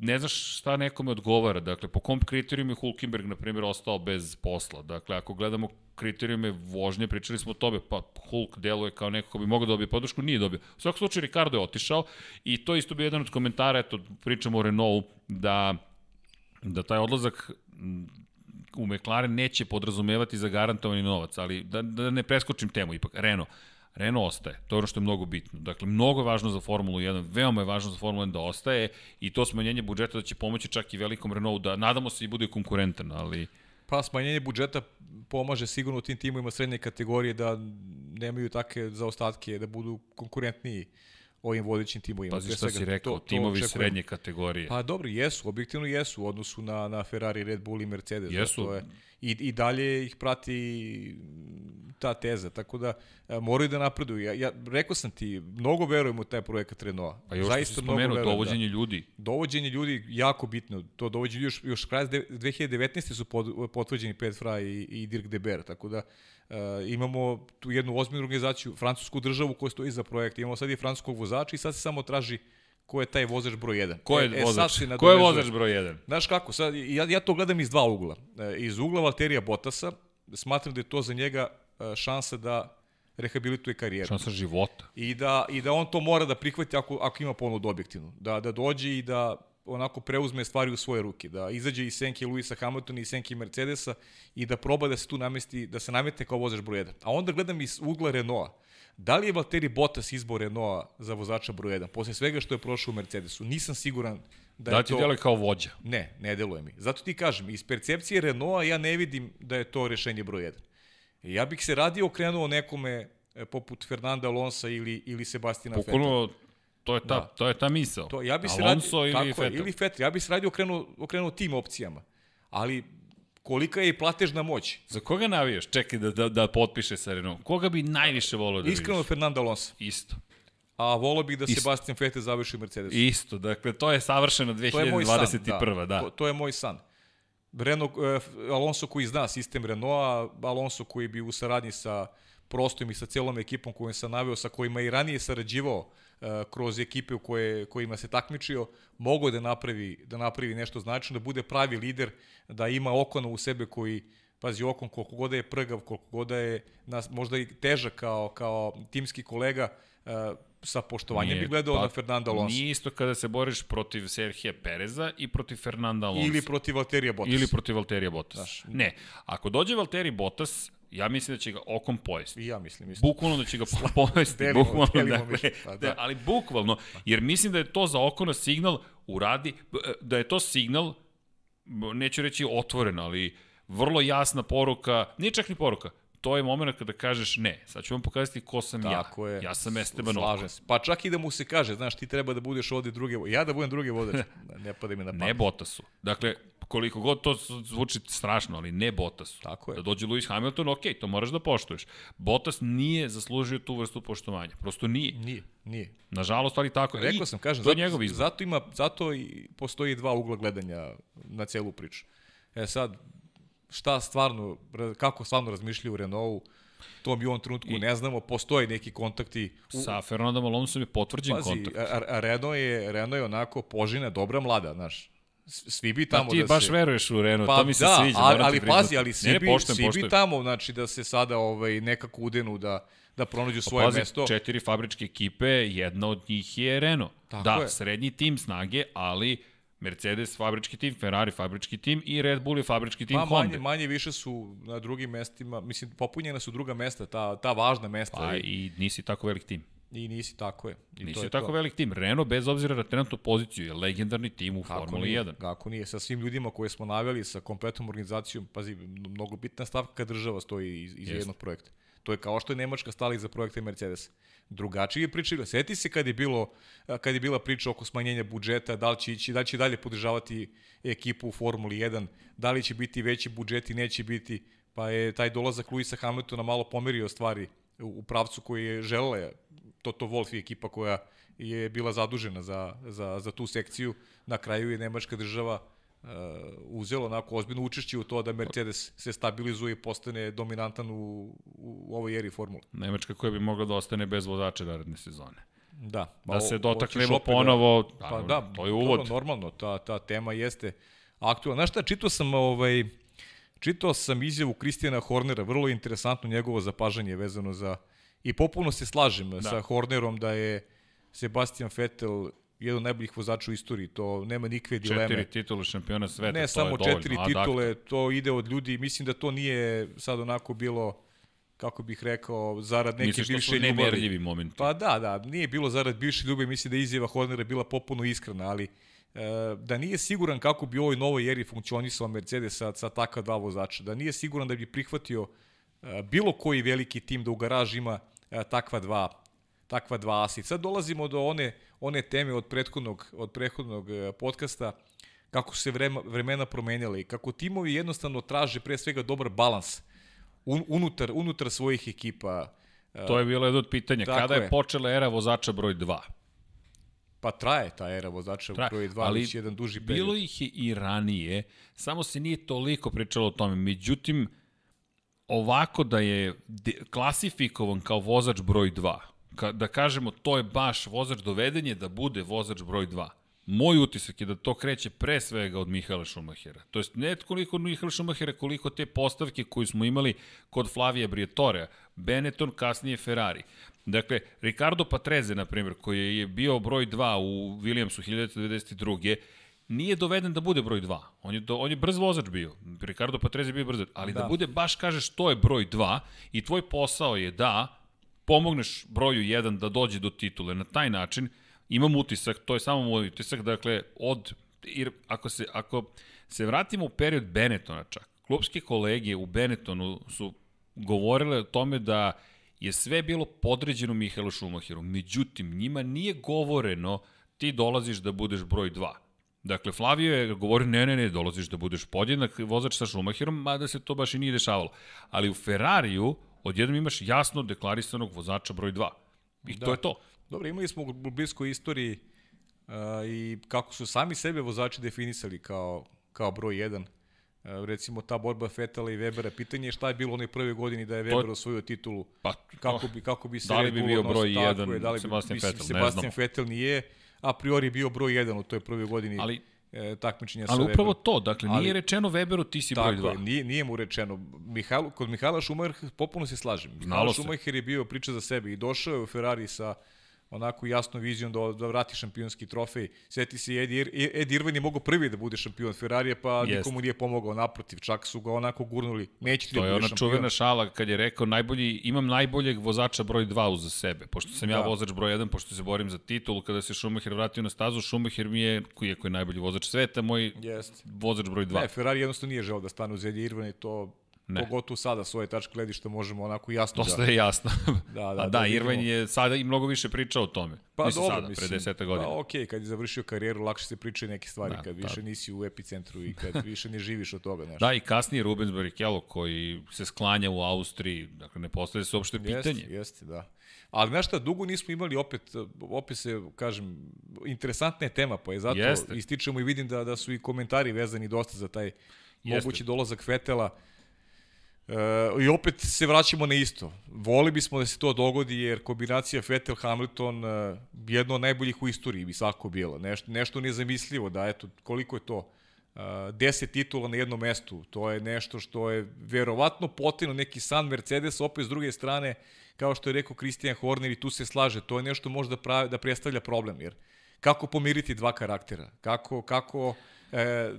ne znaš šta nekome odgovara. Dakle, po kom kriterijumu je Hulkenberg, na primjer, ostao bez posla. Dakle, ako gledamo kriterijume vožnje, pričali smo o tome, pa Hulk deluje kao neko ko bi mogao da dobije podršku, nije dobio. U svakom slučaju, Ricardo je otišao i to isto bi jedan od komentara, eto, pričamo o Renault, da, da taj odlazak u McLaren neće podrazumevati za garantovani novac, ali da, da ne preskočim temu ipak, Renault. Renault ostaje. To je ono što je mnogo bitno. Dakle, mnogo je važno za Formulu 1, veoma je važno za Formulu 1 da ostaje i to smanjenje budžeta da će pomoći čak i velikom Renaultu da nadamo se i bude konkurentan, ali... Pa smanjenje budžeta pomaže sigurno tim timovima srednje kategorije da nemaju takve zaostatke, da budu konkurentniji ovim vodećim timovima. Pazi šta si rekao, to, timovi to srednje kategorije. Pa dobro, jesu, objektivno jesu u odnosu na, na Ferrari, Red Bull i Mercedes. Jesu. To je, i, I dalje ih prati ta teza, tako da a, moraju da napreduju. Ja, ja rekao sam ti, mnogo verujem u taj projekat Renault. Pa još Zaista si spomenuo, verujem, dovođenje da. ljudi. Dovođenje ljudi jako bitno. To dovođenje još, još kraj 2019. su pod, potvrđeni Pet i, i Dirk Deber, tako da imamo tu jednu ozbiljnu organizaciju, francusku državu koja stoji za projekt. Imamo sad i francuskog vozača i sad se samo traži ko je taj vozač broj 1. Ko je e, e vozač? E, ko je vozač broj 1? Znaš kako, sad, ja, ja to gledam iz dva ugla. E, iz ugla Valterija Botasa, smatram da je to za njega e, šansa da rehabilituje karijeru. Šansa života. I da, I da on to mora da prihvati ako, ako ima ponudu objektivno. Da, da dođe i da onako preuzme stvari u svoje ruke, da izađe iz senke Luisa Hamiltona i senke Mercedesa i da proba da se tu namesti, da se nametne kao vozač broj 1. A onda gledam iz ugla Renaulta. Da li je Valtteri Bottas izbor Renaulta za vozača broj 1? Posle svega što je prošao u Mercedesu, nisam siguran da, da je to... Da ti deluje kao vođa? Ne, ne deluje mi. Zato ti kažem, iz percepcije Renaulta ja ne vidim da je to rešenje broj 1. Ja bih se radio okrenuo nekome e, poput Fernanda Alonsa ili, ili Sebastina Pokolo, Feta. To je ta, da. to je ta misao. To, ja bi se Alonso radi, ili Fetel. ili Fetel. Ja bih se radio okrenuo, okrenuo tim opcijama. Ali kolika je i platežna moć. Za koga navijaš? Čekaj da, da, da potpiše sa Renault. Koga bi najviše volio da vidiš? Iskreno Fernando Alonso. Isto. A volio bih da Isto. Sebastian Vettel završi u Mercedesu. Isto, dakle to je savršeno 2021. To da. To, to je moj san. Renault, uh, Alonso koji zna sistem Renaulta, Alonso koji bi u saradnji sa prostom i sa celom ekipom koju sam naveo, sa kojima i ranije sarađivao kroz ekipe u koje, kojima se takmičio, mogo da napravi, da napravi nešto značajno, da bude pravi lider, da ima okona u sebe koji, pazi, okon koliko god da je prgav, koliko god da je nas, možda i težak kao, kao timski kolega, uh, sa poštovanjem nije, bi gledao pa, na Fernanda Alonso. Nije isto kada se boriš protiv Serhija Pereza i protiv Fernanda Alonso. Ili protiv Valterija Bottas. Ili protiv Valterija Bottas. Znaš, ne, ako dođe Valtteri Bottas, Ja mislim da će ga okom pojesti. I ja mislim isto. Bukvalno da će ga pojesti. *laughs* delimo, bukvalno, delimo dakle, pa, da. da. ali bukvalno, jer mislim da je to za okona signal uradi, da je to signal, neću reći otvoreno, ali vrlo jasna poruka, nije čak ni poruka, to je moment kada kažeš ne, sad ću vam pokazati ko sam Tako ja. Je. Ja sam Esteban Slažem se. Pa čak i da mu se kaže, znaš, ti treba da budeš ovde druge, ja da budem druge vozač, *laughs* ne pada mi na pamet. Ne Botasu. Dakle, koliko god to zvuči strašno, ali ne Bottasu. Tako je. Da dođe Lewis Hamilton, ok, to moraš da poštuješ. Bottas nije zaslužio tu vrstu poštovanja. Prosto nije. Nije, nije. Nažalost, ali tako. Rekao sam, kažem, to je zato, njegov izbor. zato, ima, zato i postoji dva ugla gledanja na celu priču. E sad, šta stvarno, kako stvarno razmišljaju u Renaultu, to mi u ovom trenutku I, ne znamo, postoje neki kontakti. U... Sa Fernandom Alonsom je potvrđen Pazi, kontakt. A Renault je, Renault je onako požina, dobra mlada, znaš. Svi bi tamo pa ti da baš se... veruješ u Renault, pa, to mi se da, sviđa. Ali, ali pazi, ali svi, ne, bi, poštem, svi poštem. bi tamo, znači da se sada ovaj, nekako udenu da da pronađu Pa svoje pazi, mesto. četiri fabričke ekipe, jedna od njih je Renault. Tako da, je. srednji tim snage, ali Mercedes fabrički tim, Ferrari fabrički tim i Red Bull je fabrički tim Ma, Honda. manje, manje više su na drugim mestima, mislim, popunjena su druga mesta, ta, ta važna mesta. Pa i, i nisi tako velik tim. I nisi tako je. I Nisi to je tako to. velik tim. Renault, bez obzira na trenutnu poziciju, je legendarni tim u Kako Formuli nije, 1. Kako nije, sa svim ljudima koje smo naveli, sa kompletnom organizacijom, pazi, mnogo bitna stavka kad država stoji iz, iz jednog projekta. To je kao što je Nemačka stala iza projekta Mercedes. Drugačije je priča. Seti se kad je, bilo, kad je bila priča oko smanjenja budžeta, da li će, ići, da li će dalje podržavati ekipu u Formuli 1, da li će biti veći budžeti, neće biti, pa je taj dolazak Luisa Hamiltona malo pomerio stvari u, u pravcu koji je želele Toto Wolff i ekipa koja je bila zadužena za, za, za tu sekciju. Na kraju je Nemačka država uh, uzela onako ozbiljno učešće u to da Mercedes se stabilizuje i postane dominantan u, u ovoj eri formule. Nemačka koja bi mogla da ostane bez vozača naredne sezone. Da. Da se o- dotaknemo opet ponovo, Da, pa da, to je uvod. Dobro, normalno, ta, ta tema jeste aktualna. Znaš šta, čitao sam ovaj, čitao sam izjavu Kristijana Hornera, vrlo interesantno njegovo zapažanje vezano za i popuno se slažem da. sa Hornerom da je Sebastian Vettel jedan od najboljih vozača u istoriji, to nema nikakve dileme. Četiri titule šampiona sveta, ne to samo je dovoljno. četiri titule, to ide od ljudi, mislim da to nije sad onako bilo kako bih rekao, zarad neke Misliš bivše ljubavi. nemerljivi momenti. Pa da, da, nije bilo zarad bivše ljubavi, mislim da je izjava Hornera bila popuno iskrena, ali e, da nije siguran kako bi u ovoj novoj eri funkcionisao Mercedes sa, sa takva dva vozača, da nije siguran da bi prihvatio e, bilo koji veliki tim da u garaži ima takva dva takva dva asi. Sad dolazimo do one one teme od prethodnog od prethodnog e, podcasta kako se vrema, vremena promenjala i kako timovi jednostavno traže pre svega dobar balans un, unutar unutar svojih ekipa. E, To je bilo jedno od pitanja. Tako Kada je, je. počela era vozača broj 2? Pa traje ta era vozača Traje, broj 2, ali jedan duži period. Bilo ih je i ranije, samo se nije toliko pričalo o tome. Međutim, ovako da je klasifikovan kao vozač broj 2, ka, da kažemo to je baš vozač doveden je da bude vozač broj 2. Moj utisak je da to kreće pre svega od Mihaela Šumahera. To jest ne koliko od Mihaela Šumahera, koliko te postavke koju smo imali kod Flavija Briatorea, Benetton, kasnije Ferrari. Dakle, Ricardo Patrese, na primjer, koji je bio broj 2 u Williamsu 1992 nije doveden da bude broj 2. On je, do, on je brz vozač bio. Ricardo Patrese je bio brz, ali da. da bude baš kažeš to je broj 2 i tvoj posao je da pomogneš broju 1 da dođe do titule. Na taj način imam utisak, to je samo moj utisak, dakle, od, jer ako se, ako se vratimo u period Benettona čak, klubske kolege u Benettonu su govorile o tome da je sve bilo podređeno Mihaelu Šumacheru. Međutim, njima nije govoreno ti dolaziš da budeš broj 2. Dakle, Flavio je govorio, ne, ne, ne, dolaziš da budeš podjednak vozač sa Šumacherom, mada se to baš i nije dešavalo. Ali u Ferrariju odjednom imaš jasno deklarisanog vozača broj 2. I da. to je to. Dobro, imali smo u bliskoj istoriji uh, i kako su sami sebe vozači definisali kao, kao broj 1. Uh, recimo ta borba Fetala i Webera, pitanje je šta je bilo u onoj prvoj godini da je Weber To- osvojio titulu. Pa, Kako bi, kako bi se Da li bi bio broj tako jedan je, da li bi, Sebastian mislim, Vettel, ne Sebastian znamo. Vettel nije a priori bio broj 1 u toj prvoj godini Ali- e, takmičenja sa ali upravo to, dakle, Ali- nije rečeno Weberu ti si broj Tako je, 2. nije, nije mu rečeno. Mihajlo, kod Mihajla Šumacher potpuno se slažem. Mihajlo se. Šumacher je bio priča za sebe i došao je u Ferrari sa onako jasnom vizijom da, da vrati šampionski trofej. Sjeti se, Ed, Ir- Ed Irvine je mogao prvi da bude šampion Ferrarija, pa Jest. nikomu nije pomogao naprotiv. Čak su ga onako gurnuli. Neće ti To da je ona šampion. čuvena šala kad je rekao najbolji, imam najboljeg vozača broj 2 uza sebe, pošto sam ja Da. vozač broj 1, pošto se borim za titulu, kada se Schumacher vratio na stazu, Schumacher mi je, koji je, koji je najbolji vozač sveta, moj Jeste. vozač broj 2. Ne, Ferrari jednostavno nije želeo da stane uz Ed Irvine i to Ne. Pogotovo sada s ove tačke gledišta možemo onako jasno Dosta da... je jasno. *laughs* Da, da, A da da. Irvine je sada i mnogo više pričao o tome. Pa mislim, dobro, sada, mislim, pre deseta godina. Pa okej, kad je završio karijeru, lakše se pričaju neke stvari, Da, kad da. više nisi u epicentru i kad *laughs* više ne živiš od toga, znaš. Da, i kasnije Rubens Barrichello koji se sklanja u Austriji, dakle ne postavlja se uopšte pitanje. Jeste, jeste, da. Ali znaš šta, dugo nismo imali opet, opet se, kažem, interesantna je tema, pa je zato Jeste. ističemo i vidim da, da su i komentari vezani dosta za taj mogući dolazak Fetela. E, I opet se vraćamo na isto. Voli bismo da se to dogodi jer kombinacija Vettel-Hamilton e, jedno od najboljih u istoriji bi svako bilo. Nešto, nešto nezamislivo da eto koliko je to Uh, 10 titula na jednom mestu. To je nešto što je verovatno potino neki san Mercedes, opet s druge strane, kao što je rekao Christian Horner i tu se slaže, to je nešto možda pravi, da predstavlja problem, jer kako pomiriti dva karaktera? Kako, kako, e,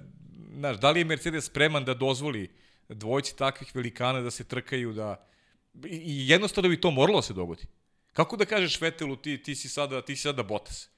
znaš, da li je Mercedes spreman da dozvoli dvojci takvih velikana da se trkaju, da, i, jednostavno bi to moralo da se dogodi. Kako da kažeš Vettelu, ti, ti si sada, ti si sada Bottas?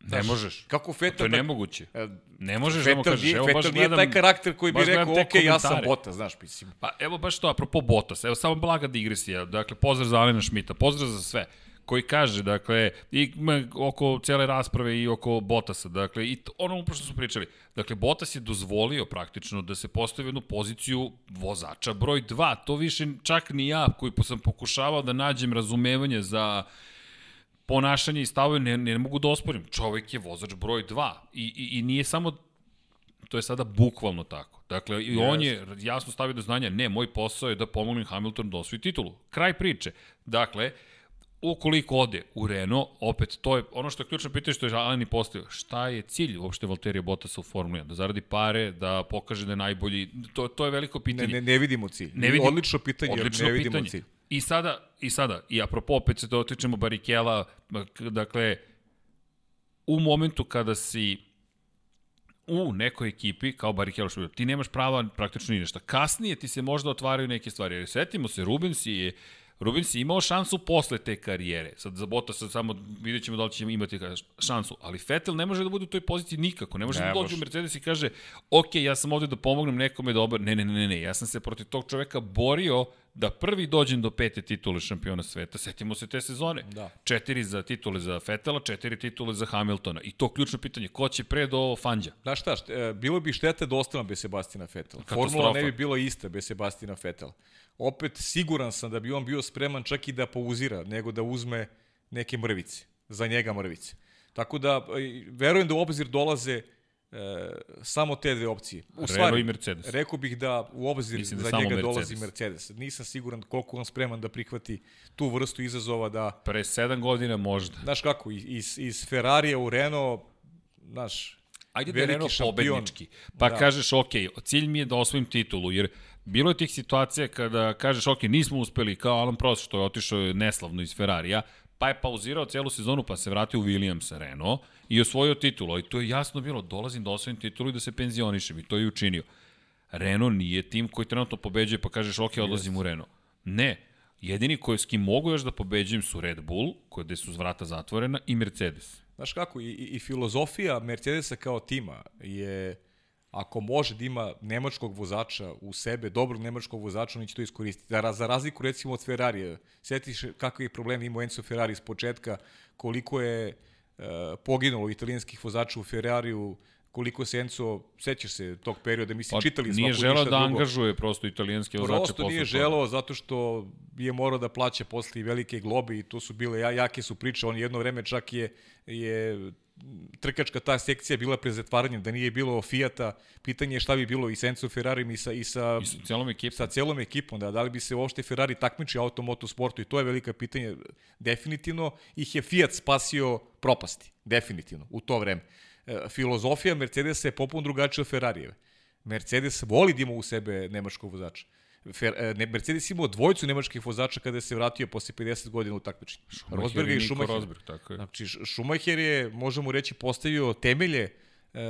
Ne možeš. Kako Vettel To je da- nemoguće. E, Ne možeš da mu kažeš. Evo baš Vettel nije gledam, taj karakter koji bi baš rekao, ok, ja sam. Bottas, znaš, mislim. Pa evo baš to, apropo Bottas, evo samo blaga digresija, dakle pozdrav za Alena Šmita, pozdrav za sve, koji kaže, dakle, i oko cele rasprave i oko Bottasa, dakle, i ono upravo što smo pričali, dakle, Bottas je dozvolio praktično da se postavi jednu poziciju vozača broj 2, to više čak ni ja, koji sam pokušavao da nađem razumevanje za ponašanje i stavove, ne, ne mogu da osporim, čovek je vozač broj 2 i, i, i nije samo to je sada bukvalno tako. Dakle, i on je jasno stavio do znanja, ne, moj posao je da pomognem Hamilton da osvoji titulu. Kraj priče. Dakle, ukoliko ode u Renault, opet to je ono što je ključno pitanje što je Alen i postavio. Šta je cilj uopšte Valterija Bottasa u Formuli 1? Da zaradi pare, da pokaže da je najbolji. To, to je veliko Ne, pitanje. ne, ne vidimo cilj. Ne vidim- Odlično pitanje, Odlično ne vidimo pitanje. cilj. I sada, i sada, i apropo, opet se dotičemo Barikela, dakle, u momentu kada si u nekoj ekipi, kao Barikelo što je, ti nemaš prava praktično ni nešto. Kasnije ti se možda otvaraju neke stvari. Jer setimo se, Rubens je Rubens je imao šansu posle te karijere. Sad za Bottas samo vidjet ćemo da li će imati šansu. Ali Vettel ne može da bude u toj poziciji nikako. Ne može Ne da dođe u Mercedes i kaže ok, ja sam ovde da pomognem nekome dobar. Ne, ne, ne, ne, ne. Ja sam se protiv tog čoveka borio da prvi dođem do pete titule šampiona sveta. Setimo se te sezone. Da. Četiri za titule za Vettela, četiri titule za Hamiltona. I to ključno pitanje, ko će pre do Fanđa? Znaš šta, št- e, bilo bi šteta da ostane bez Sebastina. Katastrofa. Formula ne bi bila ista bez Sebastina Vettel. Opet siguran sam da bi on bio spreman čak i da pauzira, nego da uzme neke mrvice, za njega mrvice. Tako da, e, verujem da u obzir dolaze e, samo te dve opcije. U Renault i Mercedes. Rekao bih da u obzir Mislim da za njega Mercedes. dolazi Mercedes. Nisam siguran koliko on spreman da prihvati tu vrstu izazova da Pre sedam godina možda. Znaš kako, iz, iz Ferrarija u Renault, znaš, Ajde da je Renault pobednički. Pa da. kažeš, ok, cilj mi je da osvojim titulu, jer bilo je tih situacija kada kažeš, ok, nismo uspeli, kao Alan Prost što je otišao neslavno iz Ferrarija, pa je pauzirao celu sezonu, pa se vratio u Williamsa Renault i osvojio titulu. I to je jasno bilo, dolazim da osvojim titulu i da se penzionišem. I to je učinio. Renault nije tim koji trenutno pobeđuje, pa kažeš, ok, odlazim u Renault. Ne. Jedini koji s kim mogu još da pobeđujem su Red Bull, koji gde su vrata zatvorena, i Mercedes. Znaš kako, i i filozofija Mercedesa kao tima je, ako može da ima nemačkog vozača u sebe, dobrog nemačkog vozača, oni će to iskoristiti. Za, za razliku recimo od Ferrarija, sjetiš kakve je problem imao Enzo Ferrari s početka, koliko je e, poginulo italijanskih vozača u Ferrariju, koliko se Enzo, sećaš se tog perioda, mislim, čitali smo Pa Nije ništa da drugo. angažuje prosto italijanske vozače Prosto nije želeo zato što je morao da plaća posle velike globe i to su bile ja, jake su priče. On jedno vreme čak je, je trkačka ta sekcija bila pred zatvaranjem, da nije bilo Fijata, pitanje je šta bi bilo i sa Enzo Ferrarijem i sa, i sa, I sa cijelom ekipom. sa celom ekipom, da, da li bi se uopšte Ferrari takmičio u automoto sportu i to je velika pitanje. Definitivno ih je Fiat spasio propasti, definitivno, u to vreme. E, filozofija Mercedesa je popuno drugačija od Ferrarijeve. Mercedes voli da ima u sebe nemačkog vozača. Fer, e, ne, Mercedes imao dvojicu nemačkih vozača kada se vratio posle 50 godina u takmičenju. Rosberga i Schumacher. Rosberg, tako je. Znači, Schumacher je, možemo reći, postavio temelje e,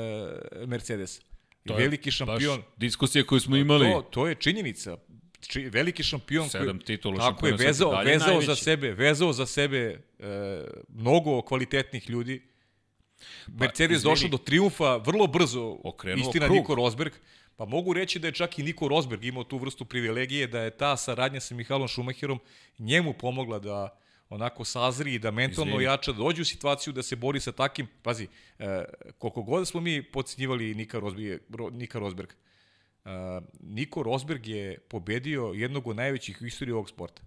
Mercedesa. To je veliki šampion. Baš diskusija koju smo imali. To, to je činjenica. Či, veliki šampion Sedam titula tako je šampiona vezao, vezao najveći. za sebe, vezao za sebe e, mnogo kvalitetnih ljudi. Mercedes Pa, došao do triumfa vrlo brzo, Okrenuo istina krug. Niko Rosberg, Pa mogu reći da je čak i Niko Rosberg imao tu vrstu privilegije, da je ta saradnja sa Mihalom Šumacherom njemu pomogla da onako sazri i da mentalno Izvini. jača, da dođe u situaciju da se bori sa takim, pazi, e, koliko god smo mi pocinjivali Nika, Rosberg, Nika Rosberg, e, Niko Rosberg je pobedio jednog od najvećih u istoriji ovog sporta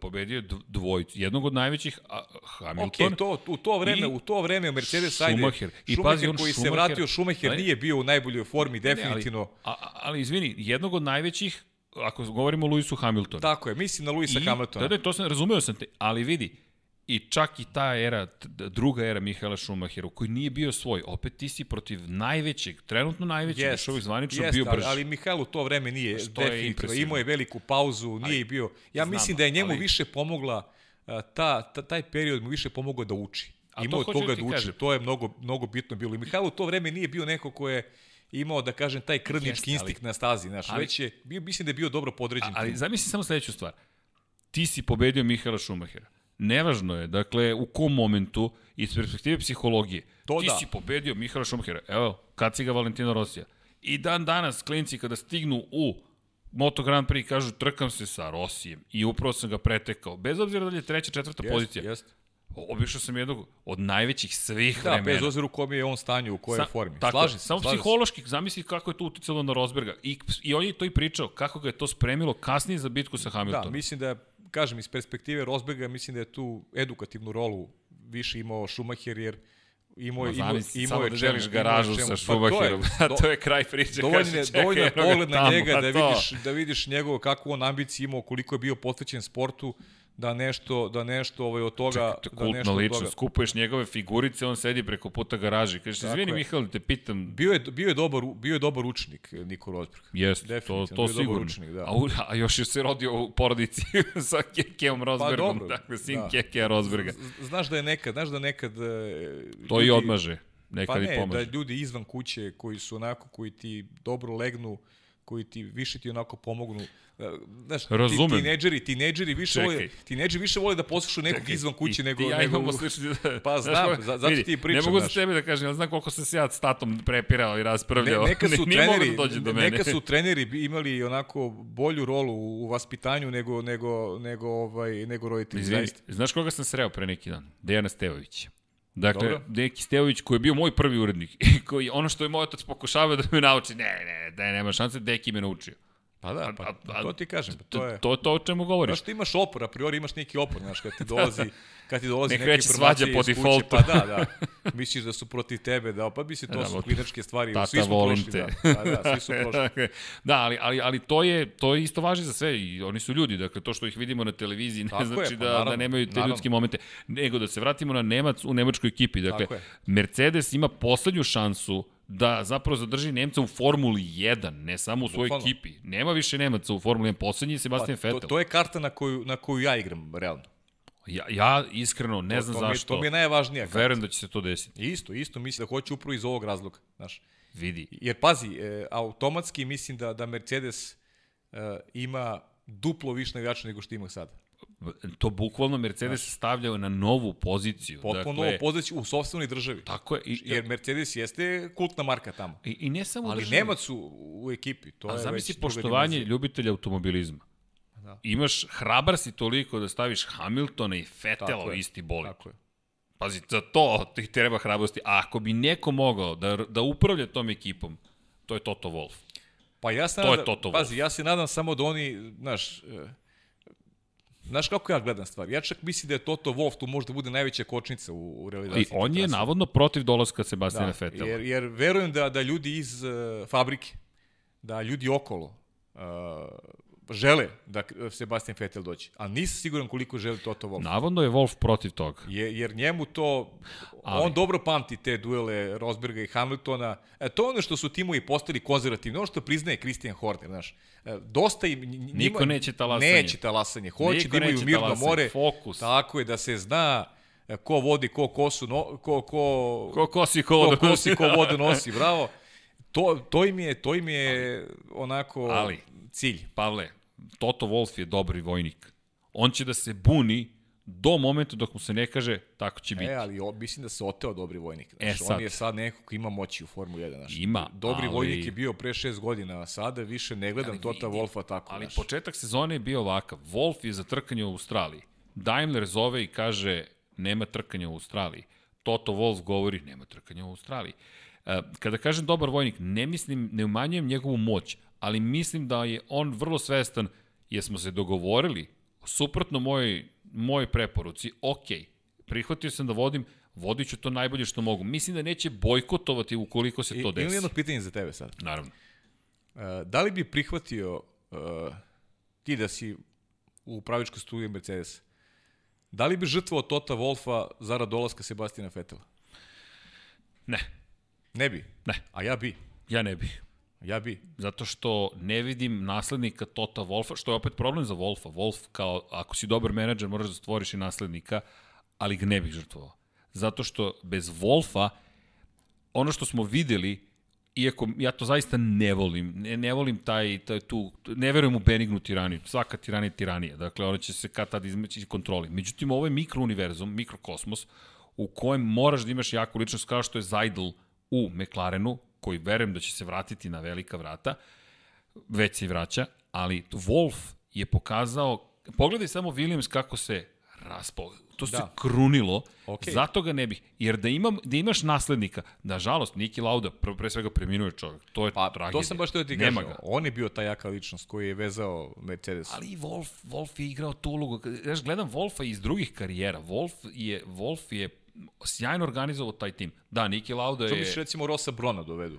pobedio dvojicu, jednog od najvećih Hamilton. Okay, to, u to vreme, u to vreme Mercedes Schumacher. I Schumacher pazi, on koji Schumacher, se vratio, Schumacher nije bio u najboljoj formi, definitivno. Ne, ali, a, ali izvini, jednog od najvećih, ako govorimo o Lewisu Hamiltonu. Tako je, mislim na Lewisa Hamiltona. Da, da, to sam, razumeo sam te, ali vidi, I čak i ta era, druga era Mihaela Schumachera, koji nije bio svoj, opet ti si protiv najvećeg, trenutno najvećeg, yes, još ovih zvanično yes, bio brž. Ali, ali Mihael u to vreme nije, Što definitivno, imao je veliku pauzu, nije ali, bio. Ja znam, mislim da je njemu ali, više pomogla, ta, ta, taj period mu više pomogao da uči. A imao to koga da uči, kažem. to je mnogo, mnogo bitno bilo. I Mihael u to vreme nije bio neko ko je imao, da kažem, taj krvnički instinkt na stazi, znaš, ali, već je, bio, mislim da je bio dobro podređen. Ali, ali zamisli samo sledeću stvar. Ti si pobedio Mihaela Schumachera Nevažno je, dakle, u kom momentu, iz perspektive psihologije, to ti da. si pobedio Mihala Šumahera, evo, kad si ga Valentino Rosija. I dan danas, klinci, kada stignu u Moto Grand Prix, kažu, trkam se sa Rosijem i upravo sam ga pretekao. Bez obzira da li je treća, četvrta jest, pozicija. Jest. Obišao sam jednog od najvećih svih da, vremena. Da, bez obzira u kom je on stanju, u kojoj Sa, formi. Tako, slažem se. Samo slažem psihološki, zamisli kako je to uticalo na Rosberga. I, I on je to i pričao, kako ga je to spremilo kasnije za bitku sa Hamiltonom. Da, mislim da je kažem, iz perspektive Rosberga, mislim da je tu edukativnu rolu više imao Schumacher, jer imao je imao, imao je da želiš garažu sa Schumacherom. Pa to, je, *laughs* to je kraj priče. Dovoljno je dovoljno je pogled na njega da vidiš da vidiš njegov kakvu on ambiciju imao, koliko je bio posvećen sportu da nešto da nešto ovaj od toga Čekaj, da nešto lično, toga... skupuješ njegove figurice, on sedi preko puta garaži. Kažeš, izvini Mihajlo, te pitam. Bio je bio je dobar bio je dobar učenik Niko Rosberg. Jeste, to to sigurno. Učnik, da. A, a još je se rodio u porodici *laughs* sa Kekeom Rosbergom, pa, dakle sin da. Kekea Rosberga. Znaš da je nekad, znaš da nekad e, To ljudi, i odmaže. Nekad pa ne, i pomaže. da ljudi izvan kuće koji su onako koji ti dobro legnu, koji ti više ti onako pomognu Znaš, Razumem. Ti, tineđeri, tineđeri više vole, tineđeri više vole da poslušaju nekog Čekaj, izvan kuće nego... ja nego, imamo slični... *laughs* pa znam, za, zato vidi, ti pričam. Ne mogu za tebe da kažem, ja znam koliko sam se ja s tatom prepirao i raspravljao. Ne, neka *laughs* su ne, treneri, da do mene. Neka su treneri imali onako bolju rolu u, u vaspitanju nego, nego, nego, ovaj, nego roditelji. Izvini, znaš koga sam sreo pre neki dan? Dejana Stevovića. Dakle, Dobro. Deki Stevović koji je bio moj prvi urednik i *laughs* koji ono što je moj otac pokušavao da me nauči, ne, ne, da nema šanse, Deki me naučio. Pa da, pa, a, to ti kažem. Pa to, je, to, to o čemu govoriš. Znaš, ti imaš opor, a priori imaš neki opor, znaš, kad ti *laughs* dolazi, kad ti dolazi Nek neke informacije po iz kuće, pa da, da, misliš da su protiv tebe, da, pa misli, to da, su klinačke stvari, tata, svi smo prošli, te. da, da, da, svi su *laughs* prošli. da, ali, ali, ali to je, to je isto važi za sve i oni su ljudi, dakle, to što ih vidimo na televiziji ne Tako znači je, pa, da, naravno, da nemaju te naravno. ljudske momente, nego da se vratimo na Nemac u nemačkoj ekipi, dakle, Mercedes ima poslednju šansu da zapravo zadrži Nemca u Formuli 1, ne samo u svojoj Bukvalno. ekipi. Nema više Nemaca u Formuli 1, poslednji je Sebastian pa, Vettel. To, to je karta na koju, na koju ja igram, realno. Ja, ja iskreno ne to, znam to zašto. Mi, to mi je najvažnija karta. Verujem da će se to desiti. Isto, isto mislim da hoće upravo iz ovog razloga. Znaš. Vidi. Jer pazi, e, automatski mislim da, da Mercedes e, ima duplo više navijača nego što ima sada to bukvalno Mercedes Znaš, stavljao na novu poziciju. Potpuno dakle, novu poziciju u sobstvenoj državi. Tako je. I, jer Mercedes jeste kultna marka tamo. I, i ne samo Ali državi. Nemac u, u ekipi. To A je zamisli poštovanje ljubitelja automobilizma. Da. Imaš, hrabar si toliko da staviš Hamiltona i Fetela u isti bolid. Tako je. Pazi, za to ti treba hrabrosti. A ako bi neko mogao da, da upravlja tom ekipom, to je Toto Wolff. Pa ja se to nadam, je Toto pazi, ja se nadam samo da oni, znaš, e, Znaš kako ja gledam stvari? Ja čak mislim da je Toto Wolff tu možda bude najveća kočnica u, u realizaciji. I on je navodno protiv dolaska Sebastina da, Fetela. Jer, jer verujem da, da ljudi iz uh, fabrike, da ljudi okolo, uh, žele da Sebastian Vettel dođe, ali nisam siguran koliko želi Toto Wolff. Navodno je Wolff protiv toga. Je, jer njemu to, ali... on dobro pamti te duele Rosberga i Hamiltona. E, to je ono što su timovi postali konzervativni, ono što priznaje Christian Horner, znaš. E, dosta im... Njima, Niko neće talasanje. Neće talasanje. Hoće da imaju mirno talasanje. more. Fokus. Tako je, da se zna e, ko vodi, ko kosu, no, ko, ko, ko kosi, ko, ko, kosi, ko vodu nosi, bravo. To, to im je, to im je onako ali, cilj. Pavle, Toto Wolf je dobri vojnik. On će da se buni do momenta dok mu se ne kaže tako će biti. E, ali o, mislim da se oteo dobri vojnik. E, Znaš, sad. On je sad neko ko ima moći u Formuli 1. Znaš. Ima, Dobri ali- vojnik je bio pre šest godina, a sada više ne gledam Ali Tota Wolfa tako. Ali znaš. početak sezone je bio ovakav. Wolf je za trkanje u Australiji. Daimler zove i kaže nema trkanja u Australiji. Toto Wolf govori nema trkanja u Australiji. E, Kada kažem dobar vojnik, ne mislim, ne umanjujem njegovu moć, ali mislim da je on vrlo svestan, jesmo se dogovorili, suprotno mojoj, mojoj preporuci, ok, prihvatio sam da vodim, vodit ću to najbolje što mogu. Mislim da neće bojkotovati ukoliko se I, to imam desi. jedno pitanje za tebe sad. Naravno. Uh, da li bi prihvatio uh, ti da si u upravičkoj studiji Mercedes, da li bi žrtvovao Tota Wolfa zarad dolaska Sebastina Vetela? Ne, Ne bi. ne, A ja bi. ja ne bih. Ja bi. Zato što ne vidim naslednika Tota Wolfa, što je opet problem za Wolfa. Wolf kao, ako si dobar menadžer, moraš da stvoriš i naslednika, ali ga ne bih žrtvovao. Zato što bez Wolfa, ono što smo videli, iako ja to zaista ne volim, ne, ne volim taj, taj tu, ne verujem u benignu tiraniju, svaka tiranija je tiranija, dakle ona će se kad tad izmeći iz kontroli. Međutim, ovo je mikrouniverzum, mikrokosmos, u kojem moraš da imaš jaku ličnost kao što je Zajdl u McLarenu, koji verujem da će se vratiti na velika vrata, već se i vraća, ali Wolf je pokazao, pogledaj samo Williams kako se raspao, to se Da. krunilo, Okej. zato ga ne bih, jer da, imam, da imaš naslednika, nažalost, Niki Lauda, pre, pre svega preminuo je čovjek, to je Pa, tragedija. to sam baš teo ti Nema kažem. ga. On je bio ta jaka ličnost koji je vezao Mercedes. Ali i Wolf, Wolf je igrao tu ulogu. Znaš, gledam Wolfa iz drugih karijera. Wolf je, Wolf je sjajno organizovao taj tim. Da, Niki Lauda Što je... misliš recimo Rosa Brona dovedu?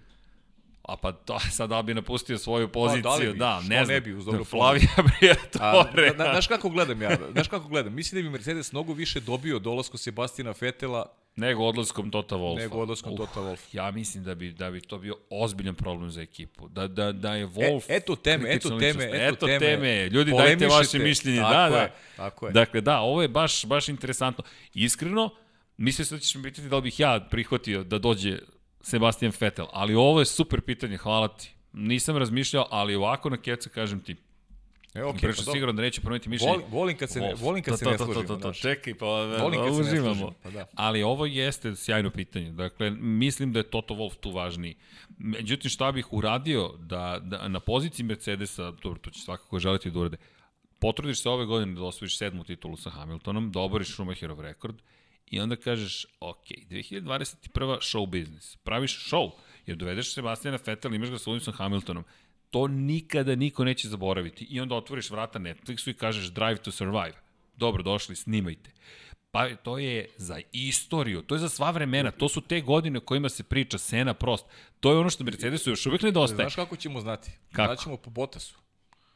A pa to, *laughs* sad da bi napustio svoju poziciju, da li bi? da, Što ne znam. ne bi uz dobru Flavija *laughs* Briatore. Na, na, znaš kako gledam ja? Znaš kako gledam? Mislim da bi Mercedes mnogo više dobio dolasku Sebastina Vetela Nego odlaskom Tota Wolfa. nego odlaskom Tota Wolfa. Ja mislim da bi, da bi to bio ozbiljan problem za ekipu. Da, da, da je Wolf... E, eto teme, eto teme, ličnost. eto teme. teme. Ljudi, dajte vaše mišljenje. Tako da, je, da. tako je. Dakle, da, ovo je baš, baš interesantno. Iskreno, mislio sam da ćeš mi pitati da li bih ja prihvatio da dođe Sebastian Vettel, ali ovo je super pitanje, hvala ti. Nisam razmišljao, ali ovako na keca kažem ti. E, Okay, Prešao pa, siguran da neće promeniti mišljenje. volim, volim kad se ne, volim kad To, se to, ne to, složimo. to, to, to, znaš. čekaj, pa Volim kad se ne uživamo. složimo, pa da. Ali ovo jeste sjajno pitanje. Dakle, mislim da je Toto Wolff tu važniji. Međutim, šta bih uradio da, da na poziciji Mercedesa, dobro, to će svakako želiti da urade, potrudiš se ove godine da osvojiš sedmu titulu sa Hamiltonom, da oboriš Schumacherov rekord i onda kažeš, ok, 2021. show business, praviš show, jer dovedeš Sebastiana Vettel, imaš ga sa Lewisom Hamiltonom, to nikada niko neće zaboraviti. I onda otvoriš vrata Netflixu i kažeš Drive to Survive. Dobro, došli, snimajte. Pa to je za istoriju, to je za sva vremena, to su te godine o kojima se priča, Sena, Prost. To je ono što Mercedesu još uvijek nedostaje. Znaš kako ćemo znati? Kako? Znaćemo po Botasu.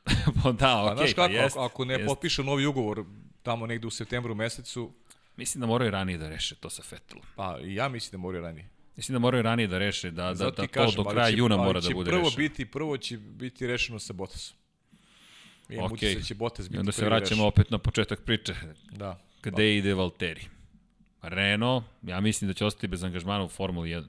*laughs* pa da, okej, znaš okay, kako, pa jest, ako, ako ne jest. potpiše novi ugovor tamo negde u septembru mesecu, Mislim da moraju ranije da reše to sa Vettelom. pa i ja mislim da moraju ranije. Mislim da moraju ranije da reše, da, da, da ti to kažem, do kraja će- juna mora da bude prvo rešeno. Biti, prvo će biti rešeno sa Botasom. Okej. okay. da će Botas biti I onda se vraćamo rešen. opet na početak priče. Da. Gde ide Valteri? Renault, ja mislim da će ostati bez angažmana u Formuli 1.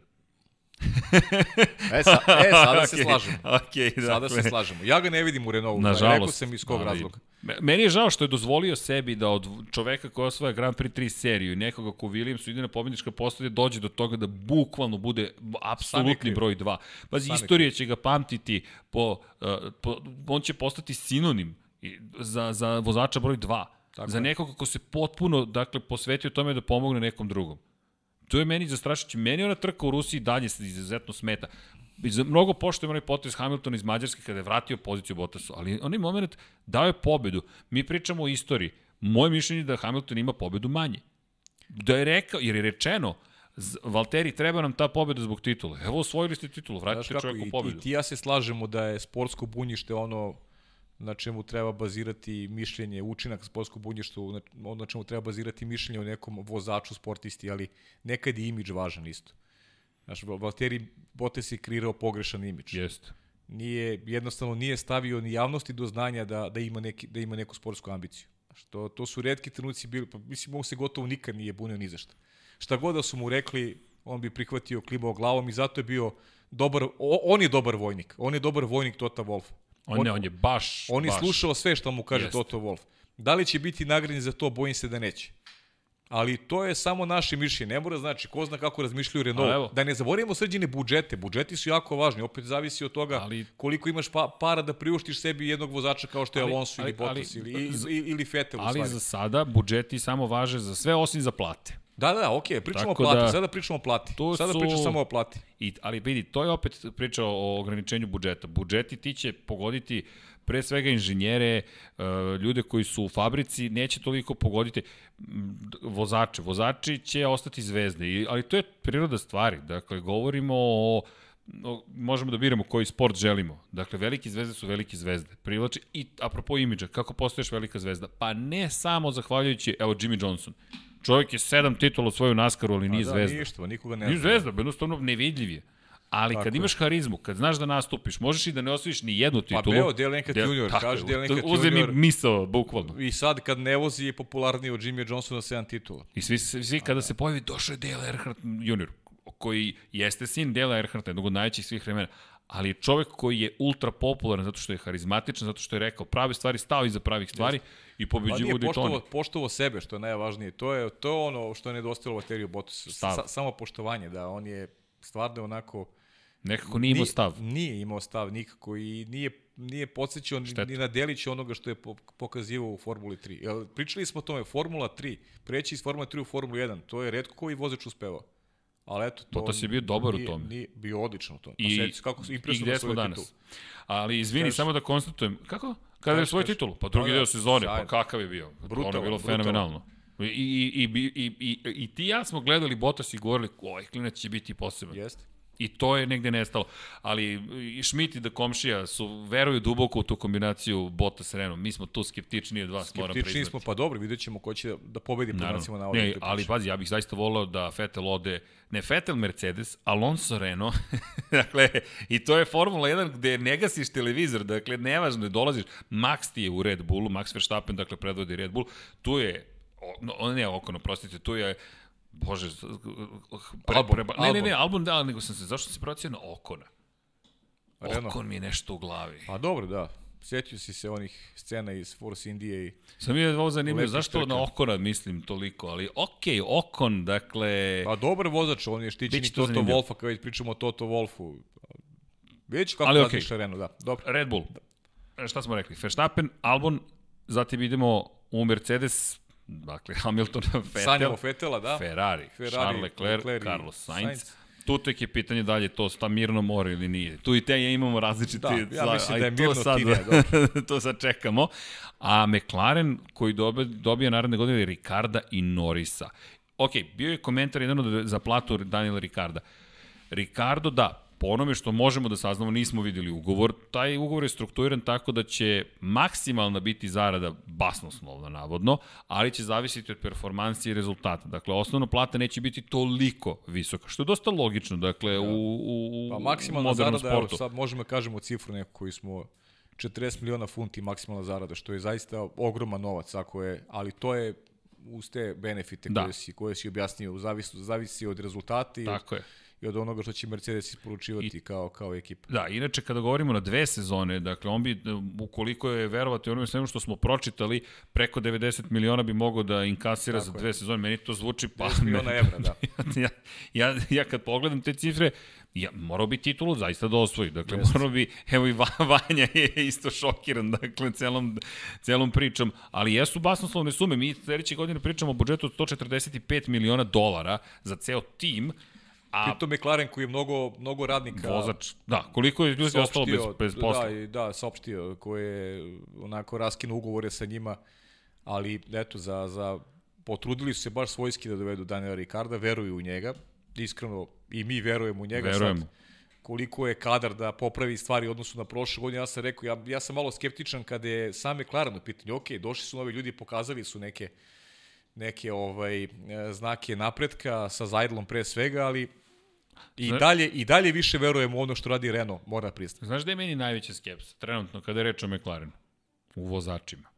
E, sa, e sada *laughs* se slažemo. okej, Sada dakle. se slažemo. Ja ga ne vidim u Renaultu. Nažalost. Rekao sam iz kog ali- razloga. Me- Meni je žao što je dozvolio sebi da od čoveka koja osvaja Grand Prix 3 seriju i nekoga ko Williamsu ide na pobjedička postavlja dođe do toga da bukvalno bude apsolutni broj 2. Pazi, istorija će ga pamtiti po, uh, po on će postati sinonim za, za vozača broj 2. Tako za nekoga ko se potpuno dakle, posvetio tome da pomogne nekom drugom. To je meni zastrašujuće. Meni ona trka u Rusiji dalje se izuzetno smeta. Mnogo poštujem onaj potez Hamiltona iz Mađarske kada je vratio poziciju Bottasu, ali onaj moment dao je pobedu. Mi pričamo o istoriji. Moje mišljenje je da Hamilton ima pobedu manje. Da je rekao, jer je rečeno, Valteri, treba nam ta pobeda zbog titula. Evo, osvojili ste titulu, vratite čovjeku pobedu. i ti ja se slažemo da je sportsko bunjište ono na čemu treba bazirati mišljenje, učinak sportskog bunjišta, na, na čemu treba bazirati mišljenje o nekom vozaču, sportisti, ali nekad je imidž važan isto. Znaš, Val- Valtteri Bottas je kreirao pogrešan imidž. Jeste. Nije, jednostavno nije stavio ni javnosti do znanja da, da, ima, neki, da ima neku sportsku ambiciju. Znaš, to, to su redki trenuci bili, pa mislim, on se gotovo nikad nije bunio ni za šta. Šta god da su mu rekli, on bi prihvatio klimao glavom i zato je bio dobar, o, on je dobar vojnik. On je dobar vojnik Tota Wolf. On, ne, on je baš, On je baš. slušao sve što mu kaže Jeste. Toto Wolf. Da li će biti nagrađen za to, bojim se da neće. Ali to je samo naše mišljenje. Ne mora znači, ko zna kako razmišljaju Renault. Da ne zaboravimo srđene budžete. Budžeti su jako važni. Opet zavisi od toga ali, koliko imaš pa, para da priuštiš sebi jednog vozača kao što je ali, Alonso ili Bottas ili, ili, ili Vettel. Ali za sada budžeti samo važe za sve osim za plate. Da, da, okej, okay, pričamo Tako o plati, da, sada pričamo o plati. To sada su... pričamo samo o plati. I, ali vidi, to je opet priča o ograničenju budžeta. Budžeti ti će pogoditi pre svega inženjere, e, ljude koji su u fabrici, neće toliko pogoditi vozače. Vozači će ostati zvezde, ali to je priroda stvari. Dakle, govorimo o možemo da biramo koji sport želimo. Dakle, velike zvezde su velike zvezde. Privlači i apropo imidža, kako postoješ velika zvezda? Pa ne samo zahvaljujući, evo Jimmy Johnson. Čovjek je sedam titula svoju naskaru, ali nije da, zvezda. Da, ništa, nikoga ne Nije zvezda, jednostavno nevidljiv je. Ali tako kad imaš harizmu, kad znaš da nastupiš, možeš i da ne osvojiš ni jednu titulu. Pa beo, Dale Enkrat junior, kaže Dale Enkrat junior. Uze mi misao, bukvalno. I sad kad ne vozi je popularniji od Jimmy Johnsona 7 titula. I svi, svi kada se pojavi, došao je Dale Enkrat junior, koji jeste sin Dale Enkrat, jednog od najvećih svih vremena, ali je čovek koji je ultra popularan zato što je harizmatičan, zato što je rekao prave stvari, stao iza pravih stvari Jeste. I pobeđivo pa Daytona. Poštovo sebe, što je najvažnije. To je, to je ono što je nedostajalo Valteriju Bottas. Sa, samo poštovanje, da on je stvarno onako Nekako nije imao stav. Nije, nije imao stav nikako i nije nije podsjećao ni na delić onoga što je pokazivao u Formuli 3. Jel, pričali smo o tome, Formula 3, preći iz Formula 3 u Formulu 1, to je redko koji vozač uspevao. Ali eto, to... Bottas je bio dobar nije, u tome. Nije, bio odlično u tome. I, pa kako su i gde smo danas? Titul. Ali izvini, Kaži, samo da konstatujem, kako? Kada je svoj titul? Pa drugi pa deo da, sezone, pa kakav je bio? Brutal, ono je bilo fenomenalno. I, i, i, i, i, i ti ja smo gledali Bottas i govorili, ovaj klinac će biti poseban. Jeste. I to je negde nestalo. Ali i Schmidt i da komšija su, veruju duboko u tu kombinaciju Bota s Renom. Mi smo tu skeptični od vas, moram priznati. Skeptični smo, pa dobro, vidjet ćemo ko će da pobedi po nacima na ovoj Ali pazi, ja bih zaista volao da Vettel ode, ne Vettel Mercedes, Alonso Renault. *laughs* dakle, i to je Formula 1 gde ne gasiš televizor, dakle, nevažno je, dolaziš. Max ti je u Red Bullu, Max Verstappen, dakle, predvodi Red Bull. Tu je, no, ne okono, prostite, tu je Bože, pre, album, pre, ne, ne, ne, album da, nego sam se, zašto se procio na Okona? Okon mi je nešto u glavi. Pa dobro, da. Sjetio si se onih scena iz Force Indije i... Sam je ovo zanimljivo, zašto trka. na Okona mislim toliko, ali okej, okay, Okon, dakle... Pa dobar vozač, on je štićeni Toto zanimljivo. Wolfa, kao već pričamo o Toto Wolfu. Ću kako ali, okay. Renault, da. Dobro. Red Bull. Da. Šta smo rekli? Verstappen, Albon, zatim idemo u Mercedes, Dakle, *laughs* Hamilton, Vettel, Sanjamo Fettela, da. Ferrari, Ferrari Charles Leclerc, Leclerc Carlos Sainz. Sainz. Tu tek je pitanje da li je to sta mirno more ili nije. Tu i te je imamo različite... Da, ja mislim da je mirno sad, tine, *laughs* to sad čekamo. A McLaren koji dobije, dobije naredne godine Ricarda i Norisa. Ok, bio je komentar jedan od za platu Daniela Ricarda. Ricardo, da, po onome što možemo da saznamo, nismo videli ugovor. Taj ugovor je strukturiran tako da će maksimalna biti zarada basnoslovna, navodno, ali će zavisiti od performansi i rezultata. Dakle, osnovna plata neće biti toliko visoka, što je dosta logično, dakle, da. u, u, pa, maksimalna zarada, sportu. Evo, sad možemo da kažemo cifru neku koju smo 40 miliona funti maksimalna zarada, što je zaista ogroman novac, ako je, ali to je uz te benefite da. koje, si, koje si objasnio, zavisi, zavisi od rezultata i Tako je i od onoga što će Mercedes isporučivati I, kao, kao ekipa. Da, inače kada govorimo na dve sezone, dakle on bi, ukoliko je verovati onome svemu što smo pročitali, preko 90 miliona bi mogao da inkasira Tako za dve je. sezone. Meni to zvuči pa... 10 miliona evra, da. *laughs* ja, ja, ja kad pogledam te cifre, ja, morao bi titulu zaista da osvoji. Dakle, Jeste. morao bi, evo i *laughs* Vanja je isto šokiran, dakle, celom, celom pričom. Ali jesu basnoslovne sume. Mi sledeće godine pričamo o budžetu od 145 miliona dolara za ceo tim, A, Pritom McLaren koji je mnogo, mnogo radnika... Vozač, da, koliko je ljudi ostalo bez, bez posla? Da, i, da, saopštio, koji je onako raskinu ugovore sa njima, ali eto, za, za, potrudili su se baš svojski da dovedu Daniela Ricarda, veruju u njega, iskreno i mi verujemo u njega Verujemo. sad koliko je kadar da popravi stvari odnosu na prošle godine. Ja sam rekao, ja, ja sam malo skeptičan kada je sam McLaren u pitanju. Ok, došli su novi ljudi, pokazali su neke neke ovaj znake napretka sa Zajdlom pre svega, ali I Znaš, dalje, I dalje više verujemo u ono što radi Renault, mora pristati. Znaš da je meni najveća skepsa, trenutno, kada je reč o McLarenu? U vozačima.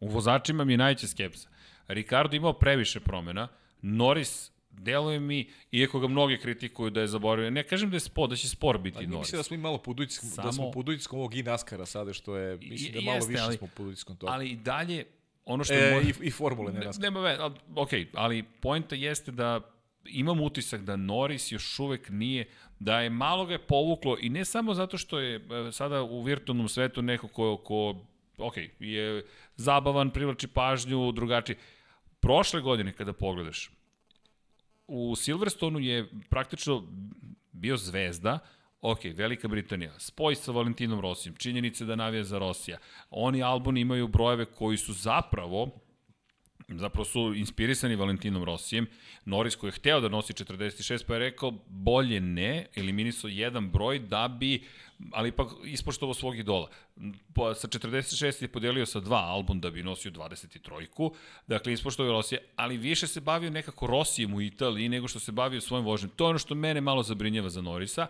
U vozačima mi je najveća skepsa. Ricardo imao previše promena, Norris deluje mi, iako ga mnogi kritikuju da je zaboravio, ne kažem da je spor, da će spor biti Norris. Mislim da smo i malo pod utiskom, Samo... da smo pod utiskom ovog i NASCAR-a sada, što je, mislim da malo više ali, smo pod utiskom toga. Ali i dalje, ono što... E, mora... i, I formule, ne, ne Nema ve, ok, ali pojenta jeste da imam utisak da Norris još uvek nije, da je malo ga je povuklo i ne samo zato što je e, sada u virtualnom svetu neko ko, ko ok, je zabavan, privlači pažnju, drugačiji. Prošle godine kada pogledaš, u Silverstonu je praktično bio zvezda, Ok, Velika Britanija, spoj sa Valentinom Rosijem, činjenice da navija za Rosija. Oni Albon imaju brojeve koji su zapravo zapravo su inspirisani Valentinom Rosijem. Norris koji je hteo da nosi 46, pa je rekao bolje ne, eliminisao jedan broj da bi, ali ipak ispoštovao svog idola. Sa 46 je podelio sa dva album da bi nosio 23-ku, dakle ispoštovao Rosije, ali više se bavio nekako Rosijem u Italiji nego što se bavio svojim vožnjem. To je ono što mene malo zabrinjava za Norisa.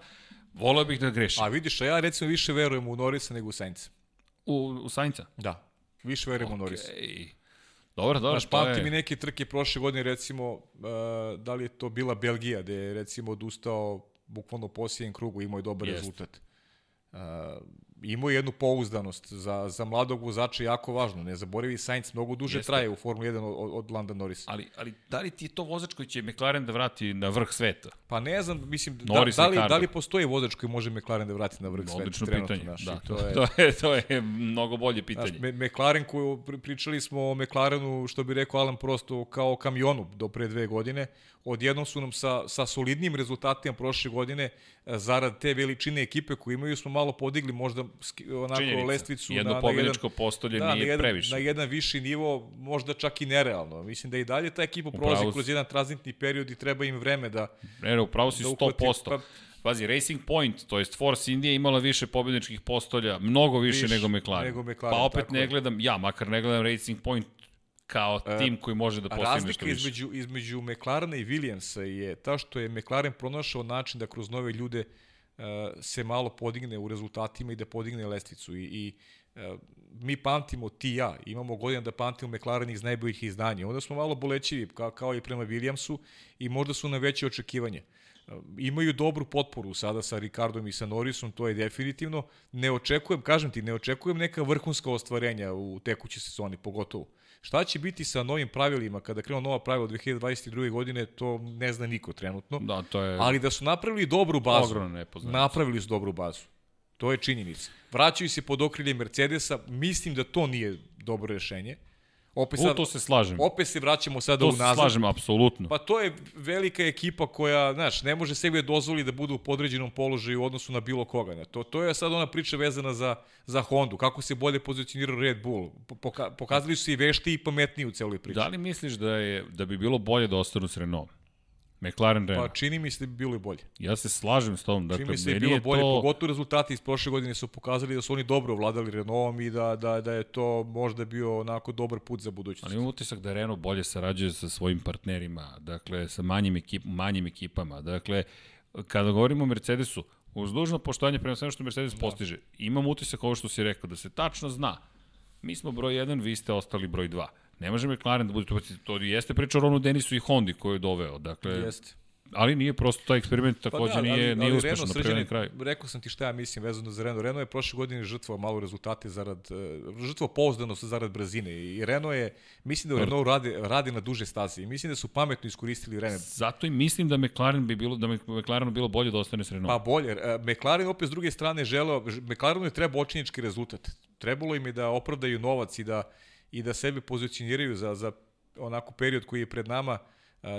Volao bih da grešim. A vidiš, a ja recimo više verujem u Norisa nego u Sainca. U, u Sainca? Da. Više verujem okay. u Norisa. Dobro, dobro. Znaš, pamti je... mi neke trke prošle godine, recimo, uh, da li je to bila Belgija, gde je recimo odustao bukvalno u posljednjem krugu, imao je dobar Jest. rezultat. Uh, imao jednu pouzdanost za, za mladog vozača jako važno. Ne zaboravi, Sainz mnogo duže Jeste. traje u Formuli 1 od, od Landa Norris. Ali, ali da li ti je to vozač koji će McLaren da vrati na vrh sveta? Pa ne znam, mislim, da, Norris da, da, li, da li postoji vozač koji može McLaren da vrati na vrh sveta? Odlično pitanje, naš, da, to, je, *laughs* to, je, to je mnogo bolje pitanje. Znaš, McLaren koju pričali smo o McLarenu, što bi rekao Alan Prosto, kao kamionu do pre dve godine, odjednom su nam sa, sa solidnim rezultatima prošle godine e, zarad te veličine ekipe koju imaju smo malo podigli možda onako Činjenica. lestvicu Jedno na, na jedan, postolje da, nije na jedan, previše. Na jedan viši nivo, možda čak i nerealno. Mislim da i dalje ta ekipa prolazi kroz jedan tranzitni period i treba im vreme da... Ne, upravo si da 100%. Pa, Pazi, Racing Point, to jest Force India imala više pobedničkih postolja, mnogo više, više nego McLaren. Nego McLaren pa opet ne gledam, ja makar ne gledam Racing Point kao e, tim koji može da postigne nešto više. Razlika između, između McLarena i Williamsa je ta što je McLaren pronašao način da kroz nove ljude uh, se malo podigne u rezultatima i da podigne lestvicu. I, i uh, mi pamtimo ti ja, imamo godina da pamtimo McLaren iz najboljih izdanja. Onda smo malo bolećivi, kao, kao i prema Williamsu, i možda su na veće očekivanje. Imaju dobru potporu sada sa Ricardom i sa Norrisom, to je definitivno. Ne očekujem, kažem ti, ne očekujem neka vrhunska ostvarenja u tekućoj sezoni, pogotovo. Šta će biti sa novim pravilima kada krenu nova pravila 2022. godine, to ne zna niko trenutno. Da, to je... Ali da su napravili dobru bazu. Ogromno Napravili su dobru bazu. To je činjenica. Vraćaju se pod okrilje Mercedesa, mislim da to nije dobro rešenje. Opet sad, u to se slažem. Opet se vraćamo sada u nazad. To se slažem, apsolutno. Pa to je velika ekipa koja, znaš, ne može sebi dozvoli da bude u podređenom položaju u odnosu na bilo koga. Ne? To, to je sad ona priča vezana za, za Hondu. Kako se bolje pozicionirao Red Bull. Poka, pokazali su se i vešti i pametniji u celoj priči. Da li misliš da, je, da bi bilo bolje da ostanu s Renault? McLaren Renault. Pa čini mi se da bi bilo i bolje. Ja se slažem s tom. Dakle, čini mi se da bi bilo bolje, to... pogotovo rezultati iz prošle godine su pokazali da su oni dobro vladali Renaultom i da, da, da je to možda bio onako dobar put za budućnost. Ali imam utisak da Renault bolje sarađuje sa svojim partnerima, dakle sa manjim, ekip, manjim ekipama. Dakle, kada govorimo o Mercedesu, uz dužno poštovanje prema svemu što Mercedes da. postiže, imam utisak ovo što si rekao, da se tačno zna, mi smo broj 1, vi ste ostali broj 2 Ne može McLaren da bude to, to jeste priča o Ronu Denisu i Hondi koju je doveo. Dakle, jeste. Ali nije prosto taj eksperiment takođe pa da, nije, ali, nije ali uspešan na preveni kraj. Rekao sam ti šta ja mislim vezano za Renault. Renault je prošle godine žrtvao malo rezultate zarad, uh, žrtvao pouzdanost zarad brzine. I Renault je, mislim da Renault radi, radi na duže staze. I mislim da su pametno iskoristili vreme. Zato i mislim da McLaren bi bilo, da McLarenu bilo bolje da ostane s Renault. Pa bolje. Uh, McLaren opet s druge strane želeo, McLarenu je trebao očinički rezultat. Trebalo im je da opravdaju novac i da i da sebe pozicioniraju za, za onako period koji je pred nama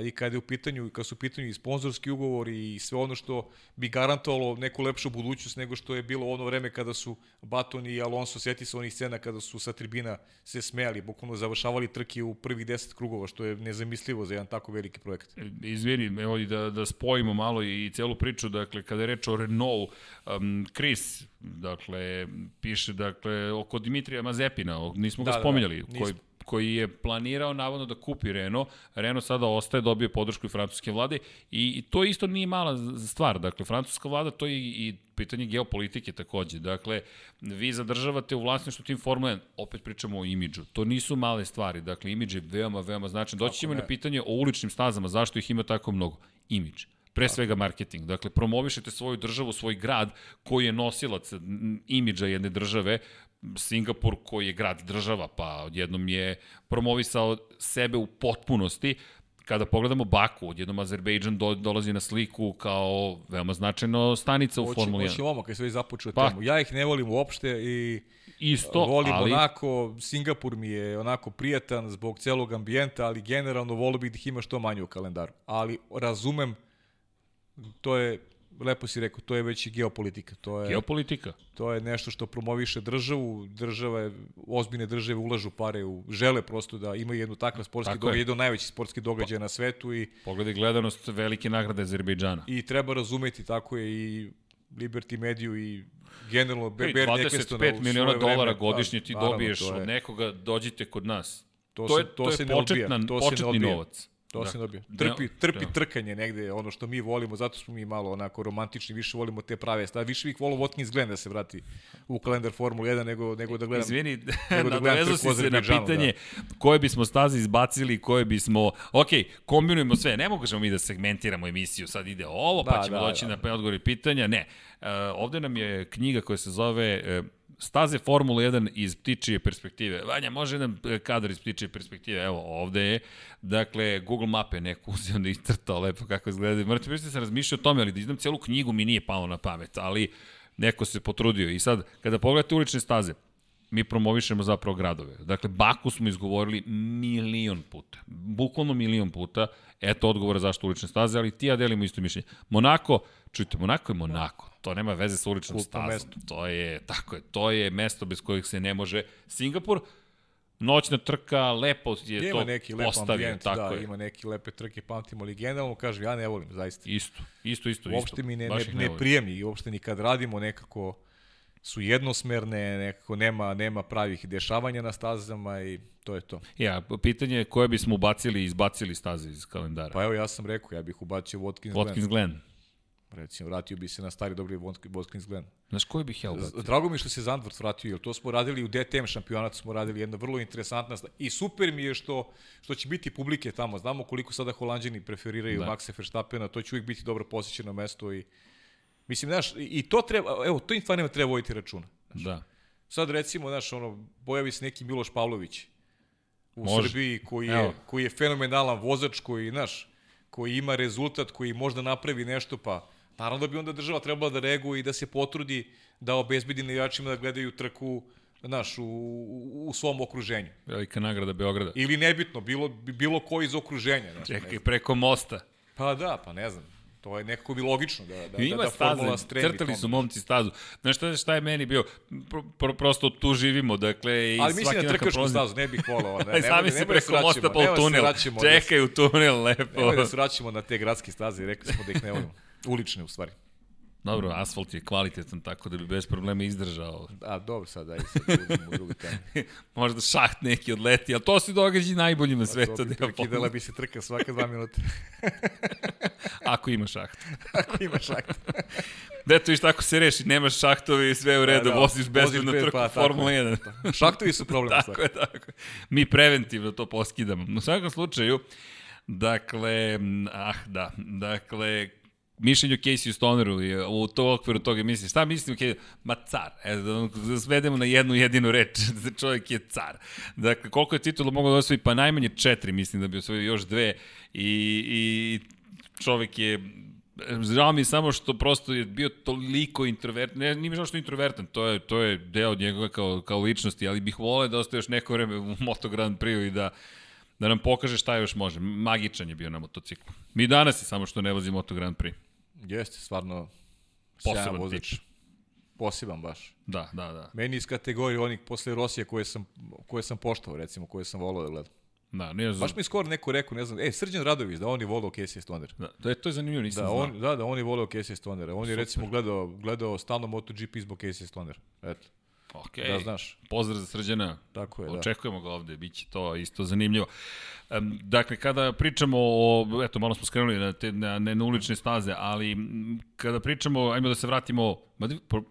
i kada je u pitanju, kad su u pitanju i sponzorski ugovori i sve ono što bi garantovalo neku lepšu budućnost nego što je bilo ono vreme kada su Baton i Alonso seti se onih scena kada su sa tribina se smejali, bukvalno završavali trke u prvih 10 krugova, što je nezamislivo za jedan tako veliki projekat. E, izvini, evo i da, da spojimo malo i celu priču, dakle, kada je reč o Renault, um, Chris, dakle, piše, dakle, oko Dimitrija Mazepina, nismo ga da, da spominjali, da, da, koji koji je planirao navodno da kupi Renault. Renault sada ostaje, dobio podršku i francuske vlade i, i to isto nije mala stvar. Dakle, francuska vlada to je i, i pitanje geopolitike takođe. Dakle, vi zadržavate u vlasništvu tim Formula 1, opet pričamo o imidžu. To nisu male stvari. Dakle, imidž je veoma, veoma značajan. Doći ćemo na pitanje o uličnim stazama, zašto ih ima tako mnogo. Imidž pre svega marketing. Dakle, promovišete svoju državu, svoj grad koji je nosilac imidža jedne države, Singapur koji je grad država, pa odjednom je promovisao sebe u potpunosti, kada pogledamo Baku, odjednom Azerbejdžan do, dolazi na sliku kao veoma značajno stanica u Formuli 1. Hoće ovo, kad se već započeo pa, temu. Ja ih ne volim uopšte i isto, volim ali... onako, Singapur mi je onako prijatan zbog celog ambijenta, ali generalno volio bih da ih ima što manje u kalendaru. Ali razumem, to je lepo si rekao, to je već i geopolitika. To je, geopolitika. To je nešto što promoviše državu, države, ozbiljne države ulažu pare u, žele prosto da imaju jednu takav sportski Tako događaj, jedan najveći sportski događaj pa, na svetu. I, Pogledaj gledanost velike nagrade Azerbejdžana. I treba razumeti, tako je i Liberty Mediju i generalno Ber 25 miliona dolara pa, godišnje ti naravno, dobiješ od nekoga, dođite kod nas. To, to, se, je, to, to je početna, to početni novac. To da. se dobije. Trpi, da, trpi da. trkanje negde, ono što mi volimo, zato smo mi malo onako romantični, više volimo te prave stvari. Više bih volio Watkins Glen da se vrati u kalendar Formula 1 nego, nego da gledam Izvini, nego *laughs* da gledam si se na pitanje da. koje bismo staze izbacili, koje bismo... Ok, kombinujemo sve, ne možemo mi da segmentiramo emisiju, sad ide ovo, pa da, pa ćemo da, doći da. na odgovori pitanja. Ne, uh, ovde nam je knjiga koja se zove uh, staze Formula 1 iz ptičije perspektive. Vanja, može jedan e, kadar iz ptičije perspektive. Evo, ovde je. Dakle, Google mape neko *laughs* uzio da istrtao lepo kako izgleda. Morate prvi da sam razmišljao o tome, ali da izdam celu knjigu mi nije palo na pamet, ali neko se potrudio. I sad, kada pogledate ulične staze, mi promovišemo zapravo gradove. Dakle, Baku smo izgovorili milion puta. Bukvalno milion puta. Eto odgovora zašto ulične staze, ali ti ja delimo isto mišljenje. Monako, čujte, Monako je Monako. To nema veze sa uličnom Kultno stazom. Mesto. To je, tako je, to je mesto bez kojih se ne može. Singapur, noćna trka, lepo je ima to neki lep. Ambijent, tako da, je. ima neki lepe trke, pamtimo, ali generalno kažem, ja ne volim, zaista. Isto, isto, isto. Uopšte isto. mi ne, ne, ne, ne prijemni i uopšte ni kad radimo nekako su jednosmerne, nekako nema, nema pravih dešavanja na stazama i to je to. Ja, pitanje je koje bismo ubacili i izbacili staze iz kalendara. Pa evo ja sam rekao, ja bih ubacio Watkins, Watkins Glen. Glen. Recimo, vratio bi se na stari dobri Watkins Glen. Znaš koji bih ja ubacio? Drago mi što se Zandvoort vratio, jer to smo radili u DTM šampionatu, smo radili jedna vrlo interesantna i super mi je što, što će biti publike tamo. Znamo koliko sada holanđani preferiraju da. Maxa Verstappena, to će uvijek biti dobro posjećeno mesto i Mislim, znaš, i to treba, evo, to im stvarno treba vojiti računa. Znaš. Da. Sad recimo, znaš, ono, pojavi se neki Miloš Pavlović u Može. Srbiji koji je, koji je fenomenalan vozač, koji, znaš, koji ima rezultat, koji možda napravi nešto, pa naravno da bi onda država trebala da reaguje i da se potrudi da obezbedi navijačima da gledaju trku znaš, u, u, u svom okruženju. Velika nagrada Beograda. Ili nebitno, bilo, bilo ko iz okruženja. Znaš, Čekaj, preko mosta. Pa da, pa ne znam. To je nekako bi logično da, da, Ima da, da formula stremi. Crtali su momci stazu. Znaš šta, šta je meni bio? Pro, pro, prosto tu živimo, dakle... I Ali mislim na trkačku stazu, ne bih volao. *laughs* Ne, Sami se preko da mosta pa u tunel. Čekaj u tunel, lepo. Nemoj da se vraćamo na te gradske staze, rekli smo da ih ne volimo. *laughs* Ulične, u stvari. Dobro, asfalt je kvalitetan, tako da bi bez problema izdržao. A, dobro, sad, daj, sad uzmemo drugu temu. *laughs* Možda šaht neki odleti, ali to se događa najboljim na svetu. To bi prekidala bi se trka svaka dva minuta. *laughs* Ako ima šaht. *laughs* Ako ima šaht. Deto, viš tako se reši, nemaš šahtovi i sve u redu, da, da, voziš bezbedno trku pa, Formula 1. Da. Šahtovi su problem. tako je, tako. Mi preventivno to poskidamo. U svakom slučaju, Dakle, ah da, dakle, mišljenju Casey Stoneru i u to okviru toga misli, šta mislim Casey? Ma car, e, da svedemo na jednu jedinu reč, *laughs* da čovjek je car. Dakle, koliko je titula mogao da osvoji? Pa najmanje četiri, mislim da bi osvojio još dve i, i čovjek je Žao mi je samo što prosto je bio toliko introvertan, ne, nije žao što je introvertan, to je, to je deo od njegove kao, kao ličnosti, ali bih voleo da ostaje još neko vreme u Moto Grand Prix i da, da nam pokaže šta još može. Magičan je bio na motociklu. Mi danas je samo što ne vozi Moto Grand Prix. Jeste, stvarno poseban vozač. Tip. Poseban baš. Da, da, da. Meni iz kategorije onih posle Rosije koje sam, koje sam poštao, recimo, koje sam volao da gledam. Da, nije znam. Baš mi skoro neko rekao, ne znam, e, Srđan Radović, da on je volao Casey Stoner. Da, to je, to je zanimljivo, nisam da, znao. On, da, da, on je volao Casey Stonera. On Super. je recimo gledao, gledao stalno MotoGP zbog Casey Stoner. Eto. Ok, da znaš. pozdrav za Srđana. Tako je, Očekujemo da. ga ovde, bit će to isto zanimljivo. Um, dakle, kada pričamo o, eto, malo smo skrenuli na, te, na, na ulične staze, ali kada pričamo, ajmo da se vratimo,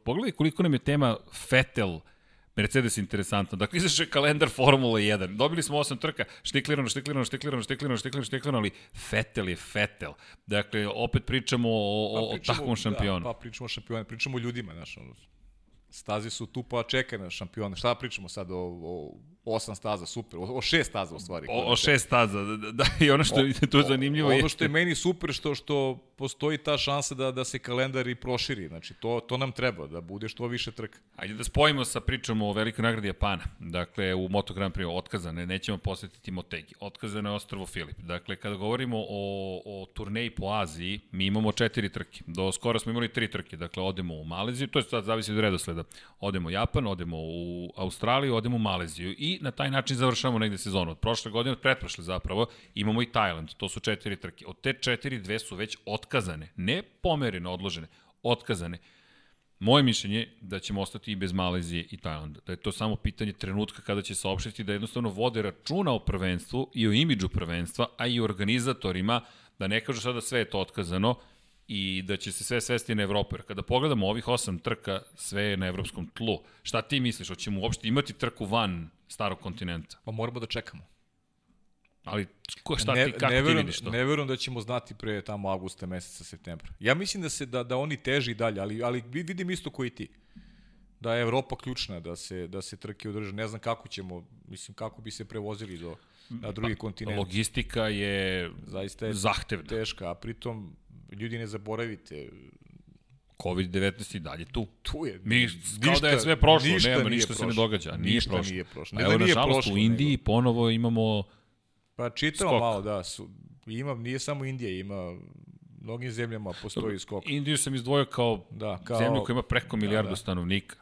pogledaj koliko nam je tema Fetel, Mercedes interesantno. Dakle, izaše kalendar Formula 1. Dobili smo osam trka, štiklirano, štiklirano, štiklirano, štiklirano, štiklirano, štiklirano, ali Fetel je Fetel. Dakle, opet pričamo o, pa, pričamo, o takvom šampionu. Da, pa pričamo o šampionu, pričamo o ljudima, znaš, ono, Staze su tu pa čekaju na šampiona. Šta pričamo sad o, o osam staza, super, o, o šest staza u stvari. O, o šest staza, da, da, da i ono što je tu zanimljivo je... Ono što je meni super, što, što postoji ta šansa da, da se kalendar i proširi, znači to, to nam treba, da bude što više trka. Ajde da spojimo sa pričom o velikoj nagradi Japana. Dakle, u Moto Grand Prix otkazane, nećemo posjetiti Motegi. Otkazano je Ostrovo Filip. Dakle, kada govorimo o, o turneji po Aziji, mi imamo četiri trke. Do skoro smo imali tri trke. Dakle, odemo u Maleziju, to je sad zavisi od redosleda. Odemo u Japan, odemo u Australiju, odemo u Maleziju i na taj način završavamo negde sezonu. Od prošle godine, od pretprošle zapravo, imamo i Tajland. To su četiri trke. Od te četiri, dve su već otkazane. Ne pomerene, odložene, otkazane. Moje mišljenje je da ćemo ostati i bez Malezije i Tajlanda. Da je to samo pitanje trenutka kada će saopštiti da jednostavno vode računa o prvenstvu i o imidžu prvenstva, a i organizatorima, da ne kažu sada sve je to otkazano, i da će se sve svesti na Evropu. Jer kada pogledamo ovih osam trka, sve je na evropskom tlu. Šta ti misliš? Hoćemo uopšte imati trku van starog kontinenta? Pa moramo da čekamo. Ali ko, šta ne, ti, kako ne verujem, ti vidiš to? Ne verujem da ćemo znati pre tamo avgusta, meseca, septembra. Ja mislim da se da, da oni teži dalje, ali, ali vidim isto koji ti. Da je Evropa ključna, da se, da se trke održe. Ne znam kako ćemo, mislim, kako bi se prevozili do, na drugi pa, kontinent. Logistika je Zaista je zahtevna. teška, a pritom ljudi ne zaboravite, COVID-19 i dalje tu. Tu je. Mi, kao ništa, da je sve prošlo, ništa nema, ništa se ne događa. Nije ništa prošlo. Nije prošlo. Ne, Evo, da nije nažalost, prošlo, u Indiji nego. ponovo imamo Pa čitamo malo, da. Su, ima, nije samo Indija, ima mnogim zemljama postoji skok. Indiju sam izdvojio kao, da, kao zemlju koja ima preko milijardu da, da. stanovnika.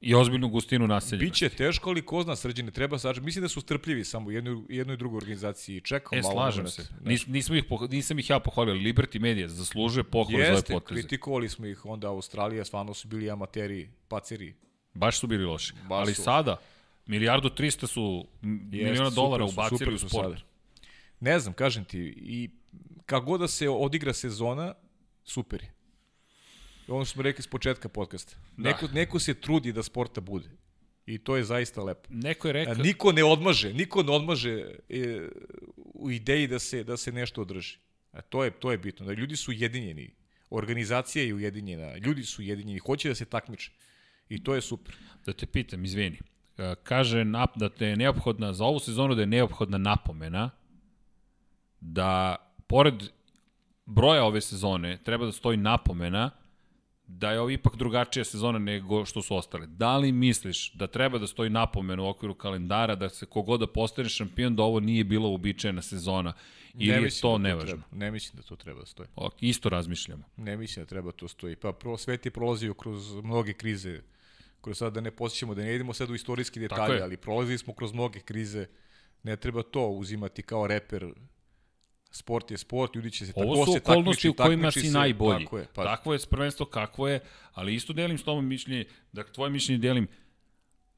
I ozbiljnu gustinu naseljenosti. Biće teško, ali ko zna srđene, treba sađati. Mislim da su strpljivi samo u jednoj, jednoj i drugoj organizaciji. Čekamo e, malo. slažem se. Nis, nismo ih, nisam ih ja pohvalio. Liberty Media zaslužuje pohvalu za ove poteze. kritikovali smo ih onda Australija, stvarno su bili amateri, paceri. Baš su bili loši. Baš ali su. sada, milijardu 300 su miliona dolara ubacili u sport. Sada. Ne znam, kažem ti, i kako god da se odigra sezona, super je. Ono što smo rekli s početka podcasta. Da. Neko, neko se trudi da sporta bude. I to je zaista lepo. Neko je rekao... Niko ne odmaže, niko ne odmaže e, u ideji da se, da se nešto održi. A to je, to je bitno. Da ljudi su ujedinjeni. Organizacija je ujedinjena. Ljudi su ujedinjeni. Hoće da se takmiče. I to je super. Da te pitam, izvini. E, kaže nap, da te je neophodna, za ovu sezonu da je neophodna napomena da pored broja ove sezone treba da stoji napomena da je ovo ipak drugačija sezona nego što su ostale. Da li misliš da treba da stoji napomenu u okviru kalendara da se kogod da postane šampion da ovo nije bila uobičajena sezona ili ne je to da nevažno? Treba. Ne mislim da to treba da stoji. O, isto razmišljamo. Ne mislim da treba to stoji. Pa prvo svet je prolazio kroz mnoge krize koje sad da ne posjećamo, da ne idemo sad u istorijski detalje, ali prolazili smo kroz mnoge krize. Ne treba to uzimati kao reper sport je sport, ljudi će se tako Ovo su okolnosti u kojima si se, najbolji. Tako je, pa. Takvo je prvenstvo kakvo je, ali isto delim s tobom mišljenje, da tvoje mišljenje delim,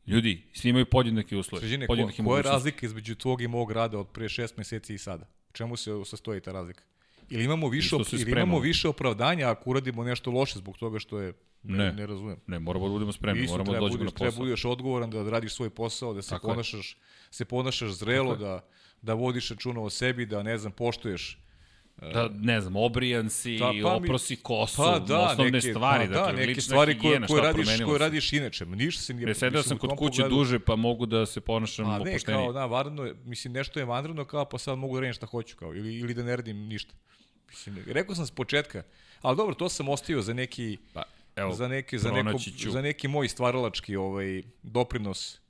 ljudi, svi imaju podjednake uslove. Sređine, ko, koja je razlika između tvog i mog rada od pre šest meseci i sada? Čemu se sastoji ta razlika? Ili imamo više, ili imamo više opravdanja ako uradimo nešto loše zbog toga što je Ne, ne, ne razumem. Ne, moramo da budemo spremni, Isto, moramo da dođemo na posao. Treba budeš odgovoran da radiš svoj posao, da se Tako ponašaš, je. se ponašaš zrelo, da da vodiš računa o sebi, da ne znam, poštuješ e, da, ne znam, obrijan si, da, pa oprosi kosu, pa, da, osnovne neke, stvari, pa, da, dakle, neke stvari koje, koje, radiš, koje radiš inače, ništa se nije... Ne sedeo sam kod kuće pogledu... duže, pa mogu da se ponašam pa, opuštenije. Ne, kao, da, varno, mislim, nešto je vanredno, kao, pa sad mogu da radim šta hoću, kao, ili, ili da ne radim ništa. Mislim, rekao sam s početka, ali dobro, to sam ostavio za neki, pa, evo, za neki, za, neko, za neki moj stvaralački ovaj, doprinos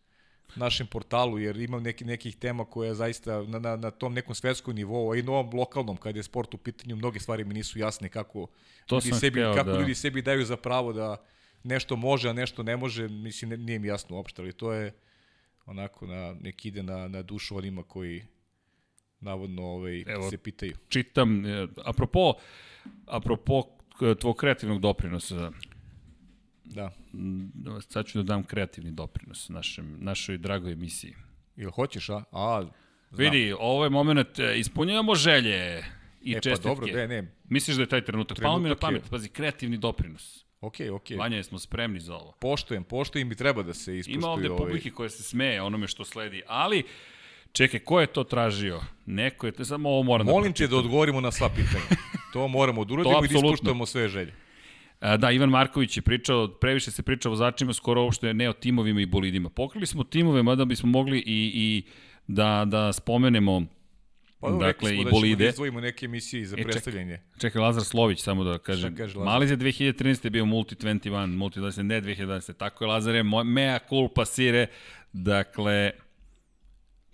našem portalu, jer imam neki, nekih tema koje zaista na, na, na tom nekom svetskom nivou, a i na ovom lokalnom, kad je sport u pitanju, mnoge stvari mi nisu jasne kako, to ljudi, sebi, htio, kako da. ljudi sebi daju za pravo da nešto može, a nešto ne može, mislim, ne, nije mi jasno uopšte, ali to je onako na, nek ide na, na dušu onima koji navodno ovaj, Evo, se pitaju. Čitam, e, apropo, apropo tvog kreativnog doprinosa, Da. Mm, sad ću da dam kreativni doprinos našem, našoj dragoj emisiji. Ili hoćeš, a? A, znam. Vidi, ovo je moment, e, ispunjavamo želje i e, čestitke. Pa dobro, ne, ne. Misliš da je taj trenutak? trenutak Palo mi na pamet, je... pazi, kreativni doprinos. Ok, ok. Vanja, smo spremni za ovo. Poštojem, poštojem i treba da se ispoštuju. Ima ovde ovaj... publike koje se smeje onome što sledi, ali čekaj, ko je to tražio? Neko je, samo ovo moram Molim da Molim te da odgovorimo na sva pitanja. *laughs* to moramo da uradimo i da ispoštujemo sve želje. A, da, Ivan Marković je pričao, previše se pričao o vozačima, skoro uopšte ne o timovima i bolidima. Pokrili smo timove, mada bismo mogli i, i da, da spomenemo Pa, dobro, dakle, rekli i smo da ćemo bolide. Da izdvojimo neke emisije za E, čekaj. predstavljanje. Čekaj, Lazar Slović, samo da kažem. Kaže? Maliz je 2013. je bio Multi 21, Multi 20, ne 2020. Tako je, Lazar je moj, mea culpa sire. Dakle,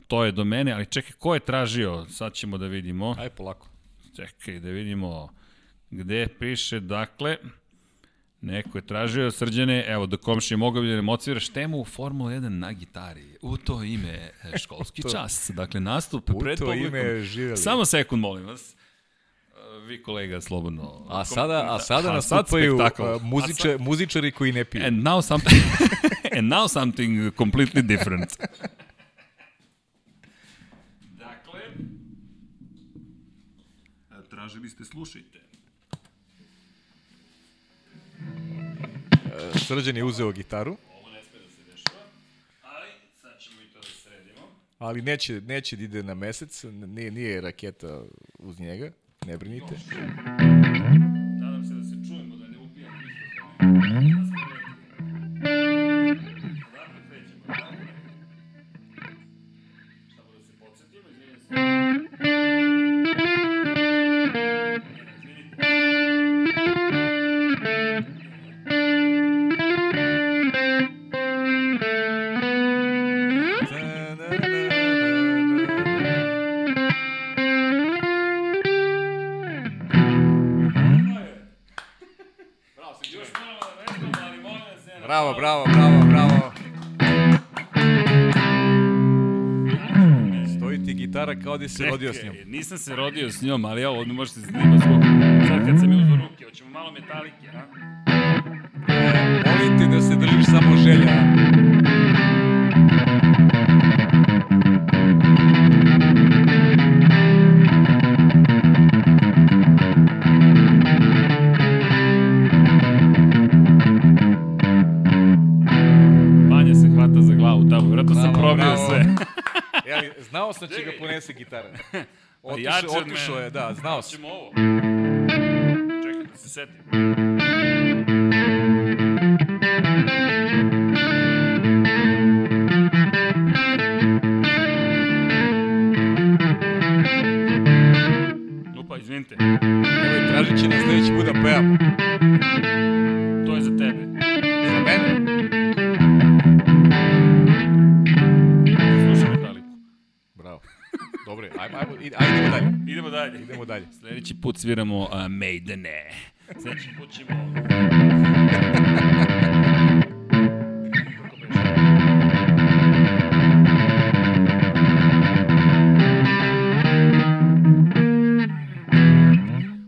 to je do mene, ali čekaj, ko je tražio? Sad ćemo da vidimo. Aj, polako. Čekaj, da vidimo gde piše, dakle, neko je tražio srđane, evo, da komšije mogu bi da emociraš temu u Formula 1 na gitari. U to ime e, *laughs* školski To- čas. Dakle, nastup U pred to publikom. ime živeli. Samo sekund, molim vas. Vi kolega, slobodno. A sada, a sada A nastupaju spektakl. a, muziče, muzičari koji ne piju. And now something, *laughs* and now something completely different. dakle, tražili ste slušajte. Srđan je uzeo gitaru, Ovo ne sme da se dešava, ali sad ćemo i to da sredimo. ali neće, neće da ide na mesec, nije, nije raketa uz njega, ne brinite. Nadam se da se čujemo, da ne. Da smo Bravo, bravo, bravo, bravo. Stoji ti gitara kao da si se rodio s njom. Nisam se rodio s njom, ali ja ovo ne možete se snima zbog... Sad kad sam je uzao ruke, hoćemo malo metalike, a? Molim te da se držiš samo želja. Da će ga ponese gitara. *laughs* Otišao, od otišao mene. je, da, znao sam. Hoćemo ovo. Čekaj da se setim. Sledeći put sviramo uh, Maidene. Sledeći put ćemo...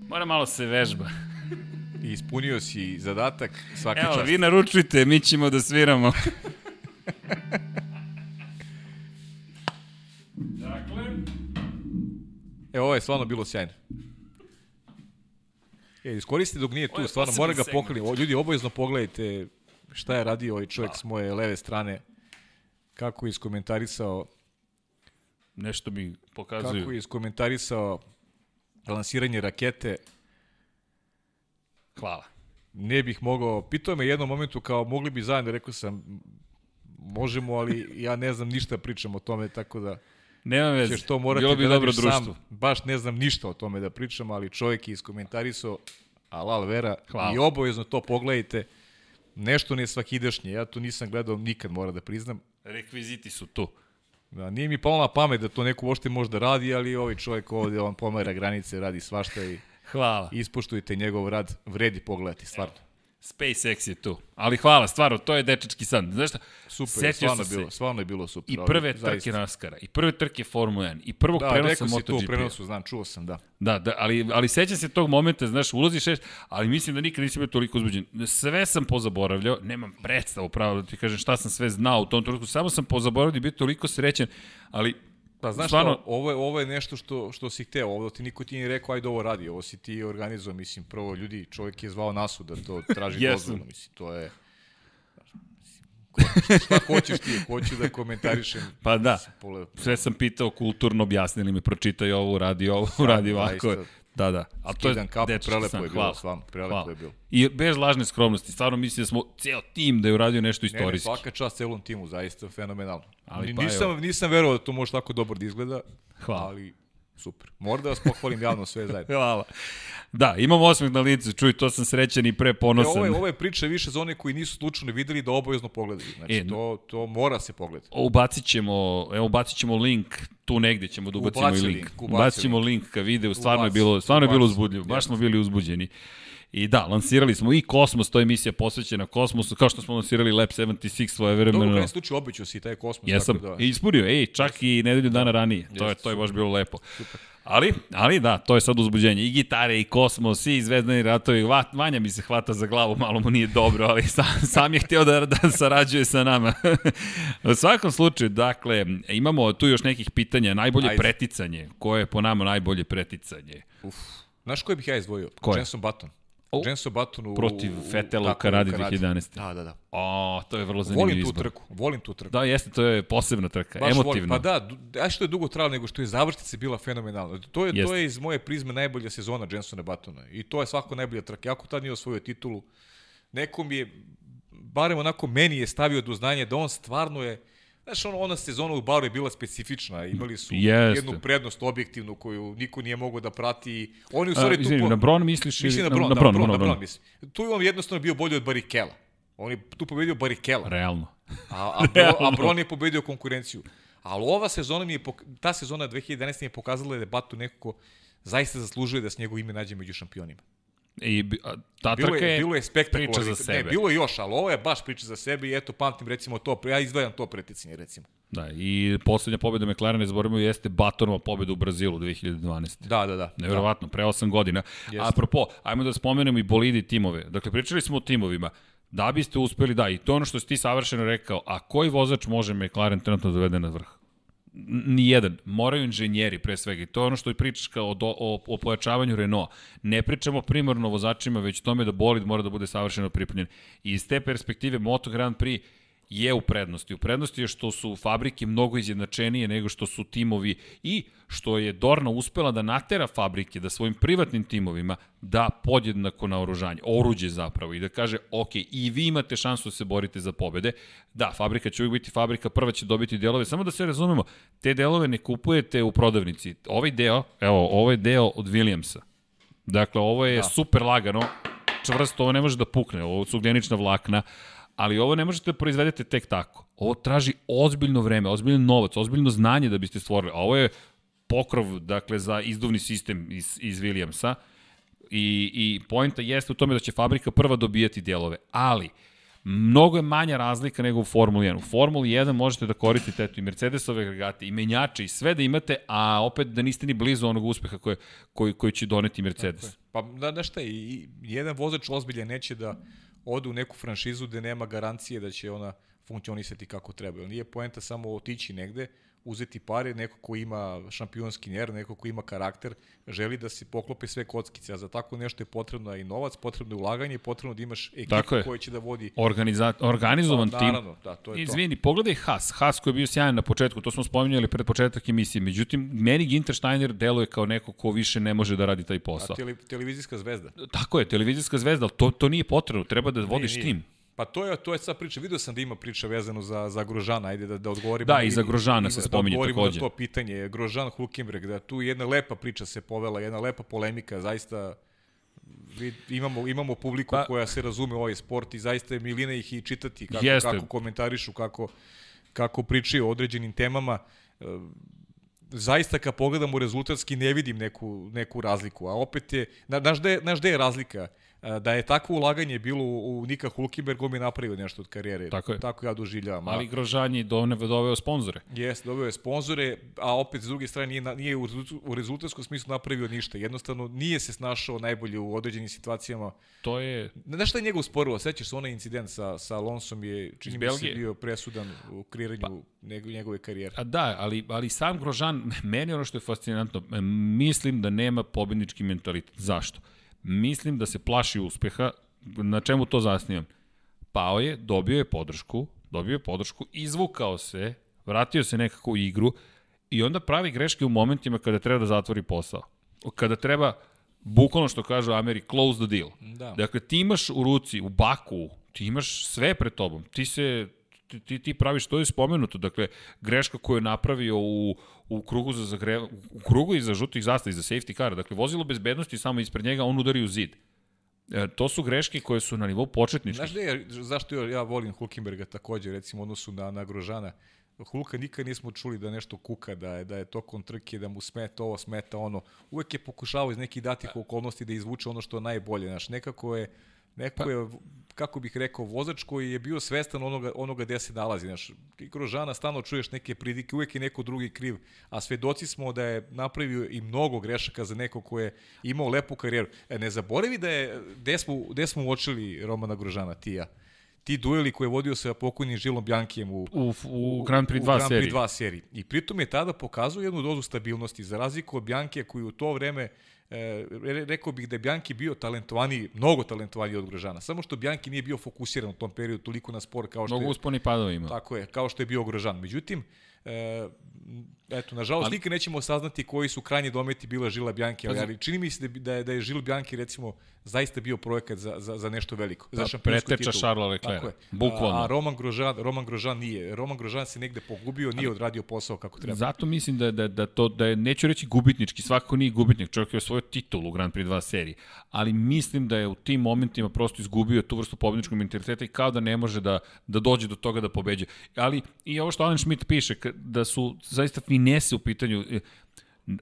Mora malo se vežba. I ispunio si zadatak svaka Evo, čast. vi naručujte, mi ćemo da sviramo. dakle, E, ovo je stvarno bilo sjajno. E, iskoristi dok nije tu, stvarno, moram ga pokrenuti. Ljudi, obavezno pogledajte šta je radio ovaj čovjek s moje leve strane, kako je iskomentarisao, nešto mi kako pokazuju. je iskomentarisao lansiranje rakete. Hvala. Ne bih mogao, pitao me u jednom momentu kao mogli bi zajedno, rekao sam možemo, ali ja ne znam ništa pričam o tome, tako da Nema veze. ćeš to morati Bilo bi da dobro društvo. sam. Baš ne znam ništa o tome da pričam, ali čovjek je iskomentarisao Alal Vera Hvala. i obavezno to pogledajte. Nešto ne svakidašnje, ja to nisam gledao nikad, moram da priznam. Rekviziti su tu. Da, nije mi palo na pamet da to neko uopšte može da radi, ali ovaj čovjek ovde, on pomera granice, radi svašta i Hvala. ispoštujte njegov rad, vredi pogledati, stvarno. SpaceX je tu. Ali hvala, stvarno, to je dečački san. Znaš šta? Super, Setio stvarno je bilo, stvarno je bilo super. I prve zaista. trke NASCAR-a, i prve trke Formula 1, i prvog Da, prenosa rekao si to u MotoGP-a. prenosu, znam, čuo sam, da. Da, da, ali, ali sećam se tog momenta, znaš, ulaziš šest, ali mislim da nikad nisam bio toliko uzbuđen. Sve sam pozaboravljao, nemam predstavu pravo da ti kažem šta sam sve znao u tom trenutku, samo sam pozaboravljao i bio toliko srećen, ali Pa znaš Stvarno- šta, ovo je, ovo je nešto što, što si hteo, ovo ti niko ti nije rekao, ajde ovo radi, ovo si ti organizovao, mislim, prvo ljudi, čovjek je zvao nasu da to traži *laughs* Jesam. dozvolu, mislim, to je... Ko- Šta hoćeš ti, hoću da komentarišem. pa da, sve sam pitao kulturno, objasnili mi, pročitaj ovo, radi ovo, radi ovako. zaista. Da, da. A to je kapu, prelepo je bilo s vama, prelepo hvala. je bilo. I bez lažne skromnosti, stvarno mislim da smo ceo tim da je uradio nešto istorijski. Ne, ne, svaka čast celom timu, zaista fenomenalno. Ali pa nisam, evo. nisam verovao da to može tako dobro da izgleda, hvala. ali super. Mora da vas pohvalim javno sve zajedno. *laughs* Hvala. Da, imam osmeh na licu, čuj, to sam srećan i pre ponosan. E, ovo, je, ovo je priča više za one koji nisu slučajno videli da obavezno pogledaju. Znači, e, to, to mora se pogledati. Ubacit ćemo, evo, ubacit ćemo link, tu negde ćemo da ubacimo i link. link ubacit ćemo link ka videu, stvarno ubaci, je bilo, stvarno je bilo uzbudljivo, baš smo bili uzbuđeni. I da, lansirali smo i Kosmos, to je emisija posvećena Kosmosu, kao što smo lansirali Lab 76 svoje vremeno. Dobro, kada slučaju običao si taj Kosmos. Jesam, tako da... i ispunio, ej, čak i nedelju dana ranije. To je, to je baš bilo lepo. Super. Ali, ali da, to je sad uzbuđenje. I gitare, i kosmos, i zvezdani ratovi. Vanja mi se hvata za glavu, malo mu nije dobro, ali sam, sam je htio da, da sarađuje sa nama. *laughs* U svakom slučaju, dakle, imamo tu još nekih pitanja. Najbolje Ajde. preticanje. Koje je po nama najbolje preticanje? Uf. Znaš koje bih ja izdvojio? Koje? Jenson Button. Oh. Jenson Button u... Protiv Fetela u Kanadi 2011. Da, da, da. O, to je vrlo zanimljivo Volim tu trku, volim tu trku. Da, jeste, to je posebna trka, Baš emotivna. Volim. Pa da, a što je dugo trajalo nego što je završnica bila fenomenalna. To je, jeste. to je iz moje prizme najbolja sezona Jensona Buttona. I to je svako najbolja trka. Jako tad nije osvojio titulu. Nekom je, barem onako meni je stavio do znanja da on stvarno je Znaš, ono, ona sezona u Baru je bila specifična, imali su Jeste. jednu prednost objektivnu koju niko nije mogao da prati. Oni u stvari tu... Po... Na Bron misliš? Mislim na Bron, na, na, Bron, da, na, Bron, na, Bron, mislim. Tu je on jednostavno bio bolji od Barikela. On je tu pobedio Barikela. Realno. A, a, Bron, a Bron je pobedio konkurenciju. Ali ova sezona mi je, ta sezona 2011. mi je pokazala da je Batu nekako zaista zaslužuje da s njegov ime nađe među šampionima. I ta bilo trka je, bilo je priča za sebe. Ne, bilo je još, ali ovo je baš priča za sebe i eto, pamtim recimo to, ja izdvajam to preticanje recimo. Da, i poslednja pobjeda McLaren, ne zaboravimo, jeste Batonova pobjeda u Brazilu 2012. Da, da, da. Neverovatno, da. pre 8 godina. Jeste. Apropo, ajmo da spomenemo i bolidi timove. Dakle, pričali smo o timovima. Da biste uspeli, da, i to ono što si ti savršeno rekao, a koji vozač može McLaren trenutno da dovede na vrh? Ni jedan. Moraju inženjeri pre svega. I to je ono što i pričaš kao o, o, o pojačavanju Renault. Ne pričamo primarno vozačima, već tome da bolid mora da bude savršeno pripremljen. I iz te perspektive Moto Grand Prix je u prednosti. U prednosti je što su fabrike mnogo izjednačenije nego što su timovi i što je Dorna uspela da natera fabrike da svojim privatnim timovima da podjednako na oružanje, oruđe zapravo i da kaže ok, i vi imate šansu da se borite za pobede. Da, fabrika će uvijek biti fabrika, prva će dobiti delove, samo da se razumemo, te delove ne kupujete u prodavnici. Ovaj deo, evo, ovo je deo od Williamsa. Dakle, ovo je da. super lagano, čvrsto, ovo ne može da pukne, ovo su ugljenična vlakna, ali ovo ne možete da proizvedete tek tako. Ovo traži ozbiljno vreme, ozbiljno novac, ozbiljno znanje da biste stvorili. A ovo je pokrov, dakle, za izduvni sistem iz, iz Williamsa i, i pojenta jeste u tome da će fabrika prva dobijati dijelove, ali mnogo je manja razlika nego u Formuli 1. U Formuli 1 možete da koristite eto, i Mercedesove agregate, i menjače, i sve da imate, a opet da niste ni blizu onog uspeha koje, koji, koji će doneti Mercedes. Pa, da, da šta, i, jedan vozač ozbilje neće da ode u neku franšizu gde nema garancije da će ona funkcionisati kako treba. Nije poenta samo otići negde, uzeti pare, neko ko ima šampionski ner, neko ko ima karakter, želi da se poklope sve kockice, a za tako nešto je potrebno i novac, potrebno je ulaganje, potrebno da imaš ekipu koja će da vodi... Organiza organizovan pa, tim. Naravno, da, to je Izvini, to. pogledaj Haas. Haas koji je bio sjajan na početku, to smo spominjali pred početak emisije. Međutim, meni Ginter Steiner deluje kao neko ko više ne može da radi taj posao. A tele, televizijska zvezda. Tako je, televizijska zvezda, ali to, to nije potrebno. Treba da vodiš nije. tim. Pa to je to je sad priča. Video sam da ima priča vezano za za Grožana, ajde da da odgovorimo. Da, i za Grožana se da spominje da takođe. Da to pitanje. Grožan Hulkenberg, da tu jedna lepa priča se povela, jedna lepa polemika, zaista imamo imamo publiku pa, koja se razume u ovaj sport i zaista je milina ih i čitati kako jeste. kako komentarišu, kako kako pričaju o određenim temama. E, zaista kad pogledamo rezultatski ne vidim neku, neku razliku, a opet je, znaš da je, znaš da je razlika? Da je takvo ulaganje bilo u, u Nika Hulkenberg, on bi napravio nešto od karijere. Tako je. Tako ja doživljavam. Ali Grožan je doveo sponzore. Jeste, doveo je sponzore, a opet s druge strane nije, nije u, u rezultatskom smislu napravio ništa. Jednostavno nije se snašao najbolje u određenim situacijama. To je... Znaš šta je njega usporilo? Sećaš se onaj incident sa, sa Alonsom je, čini mi se, bio presudan u kreiranju pa, njegove karijere. A da, ali, ali sam Grožan, *laughs* meni ono što je fascinantno, mislim da nema pobednički mentalitet. Zašto? Mislim da se plaši uspeha. Na čemu to zasnivam? Pao je, dobio je podršku, dobio je podršku, izvukao se, vratio se nekako u igru i onda pravi greške u momentima kada treba da zatvori posao. Kada treba Bukvalno što kažu Ameri, close the deal. Da. Dakle, ti imaš u ruci, u baku, ti imaš sve pred tobom. Ti se ti, ti, ti praviš, to je spomenuto, dakle, greška koju je napravio u, u krugu za zagre, u krugu iza žutih zastava, iza safety car, dakle, vozilo bezbednosti samo ispred njega, on udari u zid. E, to su greške koje su na nivou početničkih. Znaš da je, zašto ja volim Hulkenberga takođe, recimo, odnosu na, na Grožana? Hulka nikad nismo čuli da nešto kuka, da je, da je tokom trke, da mu smeta ovo, smeta ono. Uvek je pokušavao iz nekih datih okolnosti da izvuče ono što je najbolje. Znaš, nekako je, neko pa- je, kako bih rekao, vozač koji je bio svestan onoga, onoga gde se nalazi. Znaš, i kroz Žana stalno čuješ neke pridike, uvek je neko drugi kriv, a svedoci smo da je napravio i mnogo grešaka za neko ko je imao lepu karijeru. E, ne zaboravi da je, gde smo, gde smo uočili Romana Grožana, ti ja ti dueli koje je vodio sa pokojnim Žilom Bjankijem u, u, u Grand Prix 2 Grand Prix seriji. 2 seriji. I pritom je tada pokazao jednu dozu stabilnosti, za razliku od Bjanke koji u to vreme e, rekao bih da je Bjanki bio talentovani, mnogo talentovani od Grožana. Samo što Bjanki nije bio fokusiran u tom periodu toliko na sport kao što mnogo je... usponi padova ima. Tako je, kao što je bio Grožan. Međutim, e, eto, nažalost, ali, nikad nećemo saznati koji su krajnji dometi bila Žila Bjanki, ali, ali čini mi se da, je, da je Žil Bjanki, recimo, zaista bio projekat za, za, za nešto veliko. Da, za šampionsku preteča Šarla Leclerc. Bukvalno. A, a Roman Grožan, Roman Grožan nije. Roman Grožan se negde pogubio, nije odradio posao kako treba. Zato mislim da, da, da to, da je, neću reći gubitnički, svakako nije gubitnik, čovjek je osvojio titul u Grand Prix 2 seriji, ali mislim da je u tim momentima prosto izgubio tu vrstu pobedničkog mentaliteta i kao da ne može da, da dođe do toga da pobeđe. Ali i ovo što Alan Schmidt piše, da su zaista finese u pitanju,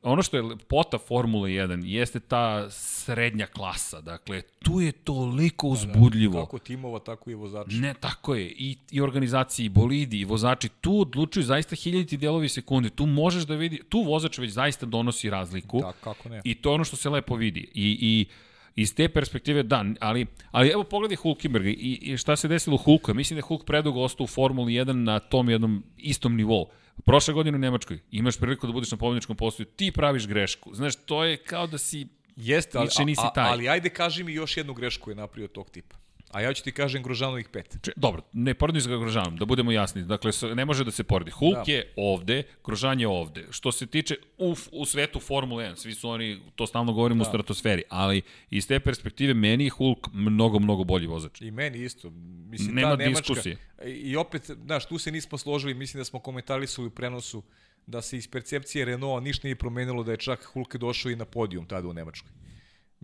ono što je pota Formule 1 jeste ta srednja klasa. Dakle, tu je toliko uzbudljivo. Da, da, kako timova, tako i vozači. Ne, tako je. I, i organizaciji, i bolidi, i vozači. Tu odlučuju zaista hiljaditi delovi sekunde. Tu možeš da vidi, tu vozač već zaista donosi razliku. Da, kako ne. I to je ono što se lepo vidi. I, i iz te perspektive da, ali, ali evo pogledaj Hulkenberga i, i šta se desilo Hulku. Mislim da je Hulk predugo ostao u Formuli 1 na tom jednom istom nivou. Prošle godine u Nemačkoj imaš priliku da budeš na pobedničkom postoju, ti praviš grešku. Znaš, to je kao da si Jeste, ali, nisi taj. ali ajde kaži mi još jednu grešku je napravio tog tipa. A ja ću ti kažem Grožanovih pet. Če, dobro, ne poredi se ga Grožanom, da budemo jasni. Dakle, ne može da se poredi. Hulk da. je ovde, Grožan je ovde. Što se tiče u, u svetu Formule 1, svi su oni, to stalno govorimo da. u stratosferi, ali iz te perspektive meni je Hulk mnogo, mnogo bolji vozač. I meni isto. Mislim, Nema ta diskusije. I opet, znaš, tu se nismo složili, mislim da smo komentarisali u prenosu da se iz percepcije Renaulta ništa nije promenilo da je čak Hulk došao i na podijum tada u Nemačkoj.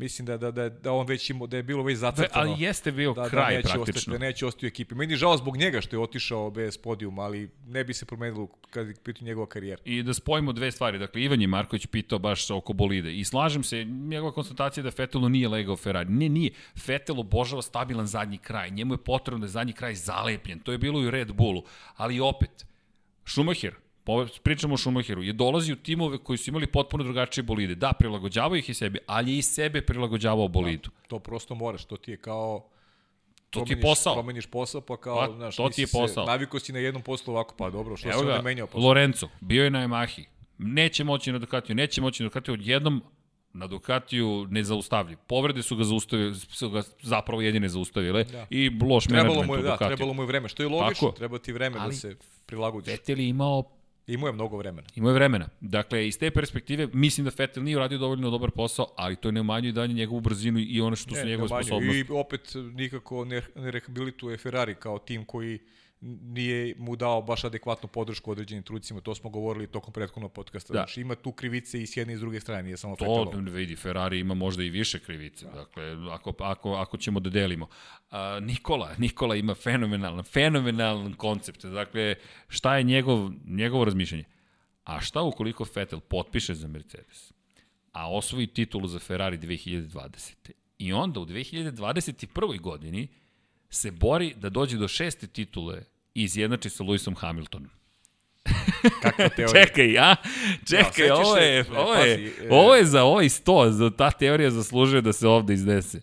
Mislim da, da, da, da on već imao, da je bilo već zacrtano. Ali jeste bio da, kraj da neće praktično. Ostati, da neće ostati u ekipi. Meni je žao zbog njega što je otišao bez podijuma, ali ne bi se promenilo kad je pitao njegova karijera. I da spojimo dve stvari. Dakle, Ivan je Marković pitao baš oko bolide. I slažem se, njegova konstatacija da Fetelu nije legao Ferrari. Ne, nije. Fetel obožava stabilan zadnji kraj. Njemu je potrebno da je zadnji kraj zalepljen. To je bilo i u Red Bullu. Ali opet, Schumacher, pričamo o Schumacheru, je dolazi u timove koji su imali potpuno drugačije bolide. Da, prilagođavao ih i sebi, ali je i sebe prilagođavao bolidu. Da, to prosto moraš, to ti je kao to ti je posao. Promeniš posao, pa kao, pa, znaš, to ti je posao. Se, naviko si na jednom poslu ovako, pa dobro, što se onda menjao posao? Lorenzo, bio je na Yamahi, neće moći na Ducatiju, neće moći na Ducatiju, odjednom na Ducatiju ne zaustavlji. Povrede su ga zaustavili, su ga zapravo jedine zaustavile da. i loš trebalo mu je, da, trebalo mu je vreme, što je logično, Tako. treba ti vreme da Ali, da se prilagodiš. Vettel je imao Imao je mnogo vremena. Imao je vremena. Dakle, iz te perspektive, mislim da Vettel nije uradio dovoljno dobar posao, ali to ne umanjuje dalje njegovu brzinu i ono što ne, su njegove sposobnosti. I opet nikako ne, ne rehabilituje Ferrari kao tim koji nije mu dao baš adekvatnu podršku određenim trucima, to smo govorili tokom prethodnog podcasta. Da. Znači, ima tu krivice i s jedne i s druge strane, nije samo To Fettelov. vidi, Ferrari ima možda i više krivice, da. dakle, ako, ako, ako ćemo da delimo. A, Nikola, Nikola ima fenomenalan, fenomenalan koncept, dakle, šta je njegov, njegovo razmišljanje? A šta ukoliko Vettel potpiše za Mercedes, a osvoji titulu za Ferrari 2020. I onda u 2021. godini se bori da dođe do šeste titule i izjednači sa Lewisom Hamiltonom. *laughs* Kakva *laughs* teorija? Čekaj, a? Čekaj, ja, ovo, je, se, ovo, je, pazi, ovo je za ovaj sto, za ta teorija zaslužuje da se ovde iznese.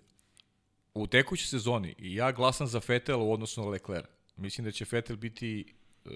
U tekućoj sezoni ja glasam za Fetel u odnosu na Leclerc. Mislim da će Fetel biti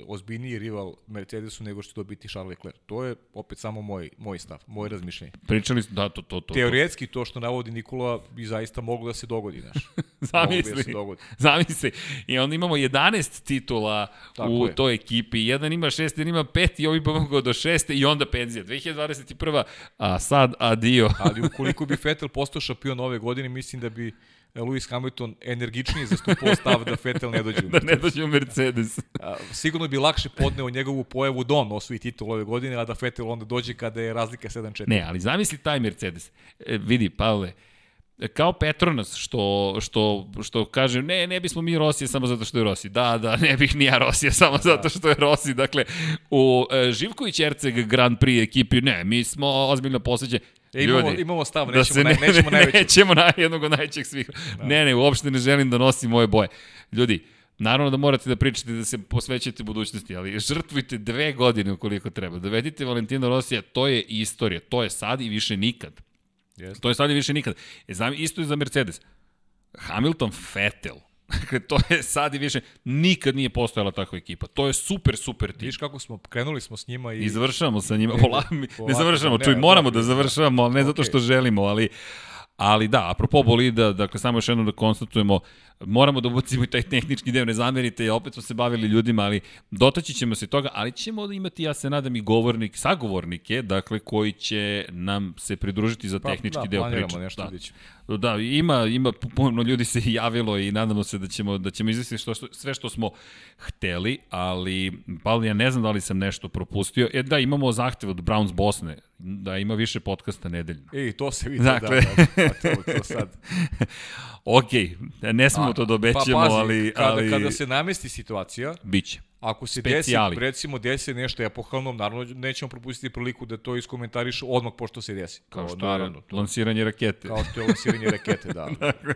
ozbiljniji rival Mercedesu nego što to biti Charles Leclerc. To je opet samo moj, moj stav, moje razmišljenje. Pričali smo, da, to, to, to. Teoretski to što navodi Nikola bi zaista moglo da se dogodi, znaš. *laughs* Zamisli, da se dogodi. zamisli. I onda imamo 11 titula Tako u je. toj ekipi. Jedan ima šest, jedan ima pet i ovi bi mogao do šeste i onda penzija. 2021. A sad adio. Ali ukoliko bi *laughs* Vettel postao šampion ove godine, mislim da bi Lewis Hamilton energičnije zastupao stav da Vettel ne dođe u *laughs* da ne dođe u Mercedes. *laughs* A, sigurno bi lakše podneo njegovu pojavu da on osvoji titul ove godine, a da Vettel onda dođe kada je razlika 7-4. Ne, ali zamisli taj Mercedes. E, vidi, Pavle, kao Petronas što, što, što kaže ne, ne bismo mi Rosije samo zato što je Rossi. Da, da, ne bih ni ja Rosije samo zato što je Rossi. Dakle, u e, Živković Erceg Grand Prix ekipi, ne, mi smo ozbiljno posveđeni. E, imamo, Ljudi, imamo stav, da nećemo, se ne, nećemo najveće. *laughs* Nećemo na jednog od najvećeg svih. Da. Ne, ne, uopšte ne želim da nosim moje boje. Ljudi, naravno da morate da pričate da se posvećate budućnosti, ali žrtvujte dve godine ukoliko treba. Dovedite Valentina Rosija, to je istorija, to je sad i više nikad. Yes. To je sad i više nikad. E, znam, isto je za Mercedes. Hamilton Vettel. Dakle, to je sad i više, nikad nije postojala takva ekipa. To je super, super tim. Viš kako smo, krenuli smo s njima i... I završavamo sa njima. Ne, *laughs* Pola, ne, ne završavamo, ne, čuj, moramo dobro, da završavamo, ali ne zato okej. što želimo, ali Ali da, apropo bolida, dakle samo još jednom da konstatujemo, moramo da ubacimo i taj tehnički deo, ne zamerite, opet smo se bavili ljudima, ali dotaći ćemo se toga, ali ćemo da imati, ja se nadam, i govornik, sagovornike, dakle, koji će nam se pridružiti za tehnički da, deo planiramo priče. nešto, da. vidjet ćemo. Da, ima, ima puno ljudi se *laughs* javilo i nadamo se da ćemo, da ćemo izvesti što, što, sve što smo hteli, ali, Pavle, ja ne znam da li sam nešto propustio. E, da, imamo zahtev od Browns Bosne, da ima više podcasta nedeljno. Ej, to se vidi, Dakle. da, da, da, to, to sad. *laughs* ok, ne smemo to da obećamo, pa, pazi, ali, kada, ali kada se namesti situacija, biće. Ako se Specijali. desi, recimo desi nešto epohalno, naravno nećemo propustiti priliku da to iskomentariš odmah pošto se desi. Kao što naravno, je to, lansiranje rakete. kao što je lansiranje rakete, da. *laughs* dakle,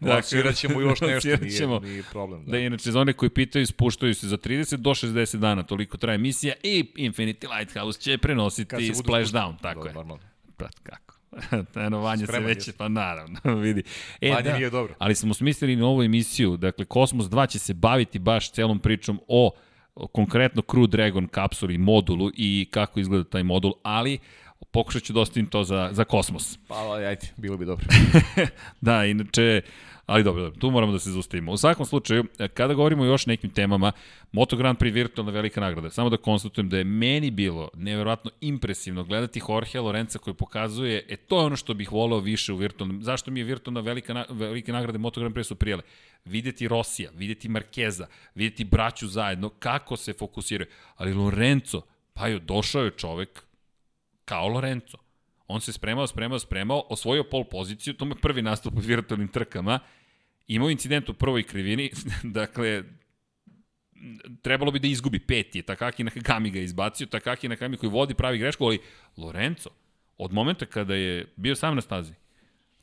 Lansirat ćemo još nešto, nije, ćemo. nije problem. Da. Da, inače, za one koji pitaju, spuštaju se za 30 do 60 dana, toliko traje emisija i Infinity Lighthouse će prenositi Splashdown, tako Da, je. Normalno. Pa, kako? *laughs* Eno, Vanja se Spreman već, jesi. pa naravno, *laughs* vidi. E, Vanja da, nije dobro. ali smo smislili novu emisiju, dakle, Kosmos 2 će se baviti baš celom pričom o o konkretno Crew Dragon kapsuli, modulu i kako izgleda taj modul, ali pokušat ću da ostavim to za, za Kosmos. Pa, ajde, bilo bi dobro. *laughs* da, inače, ali dobro, dobro, tu moramo da se zaustavimo. U svakom slučaju, kada govorimo o još nekim temama, Moto Grand Prix virtualna velika nagrada, samo da konstatujem da je meni bilo neverovatno impresivno gledati Jorge Lorenza koji pokazuje, e to je ono što bih voleo više u virtualnom, zašto mi je virtualna velika, na, velike nagrade Moto Grand Prix su prijele? Videti Rosija, videti Markeza, videti braću zajedno, kako se fokusiraju. Ali Lorenzo, pa jo, došao je čovek kao Lorenzo. On se spremao, spremao, spremao, osvojio pol poziciju, to mu je prvi nastup u virtualnim trkama, imao incident u prvoj krivini, *laughs* dakle, trebalo bi da izgubi peti, Takaki Nakagami ga izbacio, Takaki Nakagami koji vodi pravi grešku, ali Lorenzo, od momenta kada je bio sam na stazi,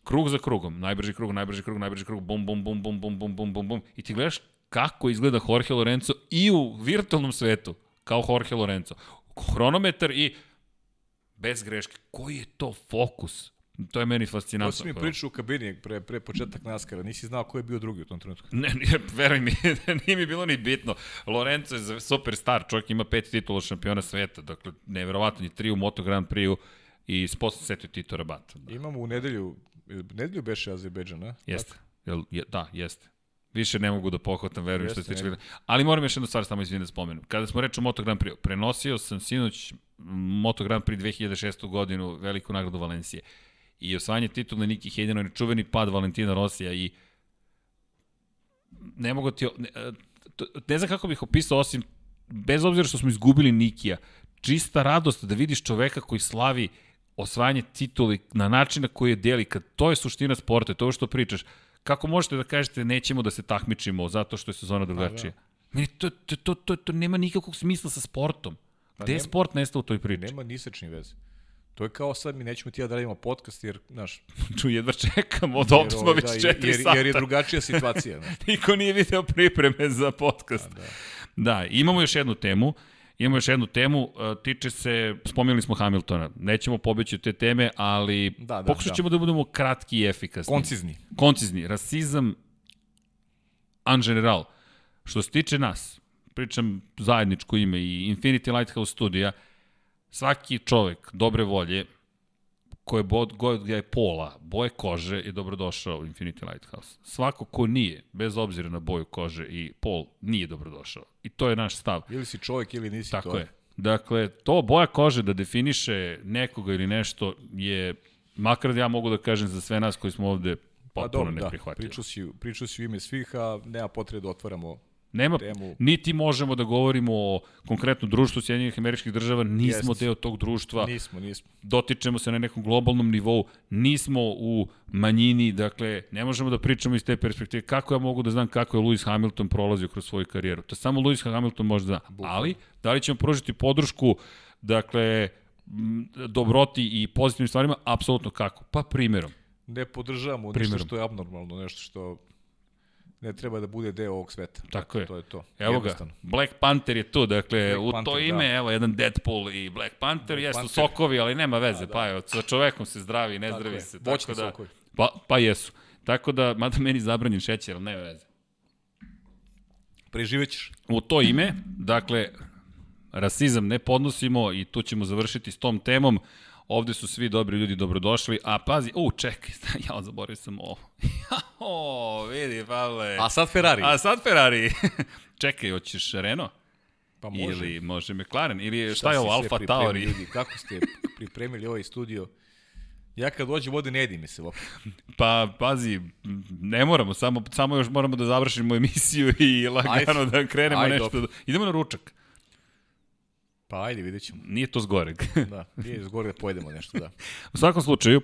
krug za krugom, najbrži krug, najbrži krug, najbrži krug, bum, bum, bum, bum, bum, bum, bum, bum, bum, i ti gledaš kako izgleda Jorge Lorenzo i u virtualnom svetu, kao Jorge Lorenzo. Hronometar i bez greške. Koji je to fokus? To je meni fascinantno. To si mi pričao u kabini pre, pre početak naskara, nisi znao ko je bio drugi u tom trenutku. Ne, *laughs* nije, veruj mi, *laughs* nije mi bilo ni bitno. Lorenzo je superstar, čovjek ima pet titula šampiona sveta, dakle, neverovatno, je tri u Moto Grand Prix-u i posle setio Tito Rabat. Imamo u nedelju, nedelju beše Azerbejdžan, ne? Jeste. Jel, je, da, jeste. Više ne mogu da pohvatam, verujem što se Jeste, tiče ne. Ali moram još jednu stvar samo izvini da spomenem. Kada smo reći o Moto Grand Prix, prenosio sam sinoć Moto Grand Prix 2006. godinu, veliku nagradu Valencije. I osvajanje titula Niki Hedino, čuveni pad Valentina Rosija i ne mogu ti, ne, to- ne znam kako bih opisao osim, bez obzira što smo izgubili Nikija, čista radost da vidiš čoveka koji slavi osvajanje tituli na način na koji je deli, kad to je suština sporta, to je što pričaš, kako možete da kažete nećemo da se takmičimo zato što je sezona drugačija? da. Meni to, to, to, to, to nema nikakvog smisla sa sportom. Gde je nema- sport nestao u toj priči? Nema ni sečni veze. To je kao sad mi nećemo ti ja da radimo podcast jer, znaš, *laughs* Ču, jedva čekamo, od ovdje smo ovaj, već da, četiri jer, sata. jer je drugačija situacija. *laughs* Znaš. Niko nije video pripreme za podcast. Da. Da, imamo još jednu temu. Imamo još jednu temu, uh, tiče se, spomenuli smo Hamiltona. Nećemo pobeći te teme, ali Da, da, pokušat ćemo da. budemo kratki i efikasni. pričam zajedničko ime i Infinity Lighthouse studija, svaki čovek dobre volje koje bod, god je pola, boje kože je dobrodošao u Infinity Lighthouse. Svako ko nije, bez obzira na boju kože i pol, nije dobrodošao. I to je naš stav. Ili si čovjek ili nisi Tako to. je. Dakle, to boja kože da definiše nekoga ili nešto je, makar da ja mogu da kažem za sve nas koji smo ovde Pa potpuno dobro, da, neprihvatljivo. pričao si, pričao si u ime svih, a nema potrebe da otvaramo Nema, temu. niti možemo da govorimo o konkretno društvu Sjedinjenih američkih država, nismo Jest. deo tog društva, Nismo, nismo. dotičemo se na nekom globalnom nivou, nismo u manjini, dakle, ne možemo da pričamo iz te perspektive. Kako ja mogu da znam kako je Lewis Hamilton prolazio kroz svoju karijeru? To samo Lewis Hamilton može da zna. Ali, da li ćemo pružiti podršku, dakle, dobroti i pozitivnim stvarima? Apsolutno kako? Pa primjerom. Ne podržavamo nešto Primjerom. što je abnormalno, nešto što ne treba da bude deo ovog sveta. Tako je. To je to. Evo ga. Black Panther je tu, dakle, Black u Panther, to ime, da. evo, jedan Deadpool i Black Panther, Black jesu Panther. sokovi, ali nema veze, pa evo, sa čovekom se zdravi, ne Tako zdravi se. Voćni tako da, sokovi. Pa, pa jesu. Tako da, mada meni zabranjen šećer, ali nema veze. Preživećeš. U to ime, dakle, rasizam ne podnosimo i tu ćemo završiti s tom temom. Ovde su svi dobri ljudi dobrodošli, a pazi, u, čekaj, *laughs* ja zaboravio sam ovo. *laughs* o, vidi, Pavle. A sad Ferrari. A sad Ferrari. *laughs* čekaj, hoćeš Renault? pa može. Ili može McLaren? Ili šta, Šta je ovo, Alfa Tauri? Ljudi, kako ste pripremili ovaj studio? Ja kad dođem ovde ne mi se uopšte. Pa, pazi, ne moramo, samo, samo još moramo da završimo emisiju i lagano Ajde. da krenemo Ajde, nešto. Da... Idemo na ručak. Pa ajde, vidjet ćemo. Nije to zgoreg. *laughs* Da, nije zgore da pojedemo nešto, da. U svakom slučaju,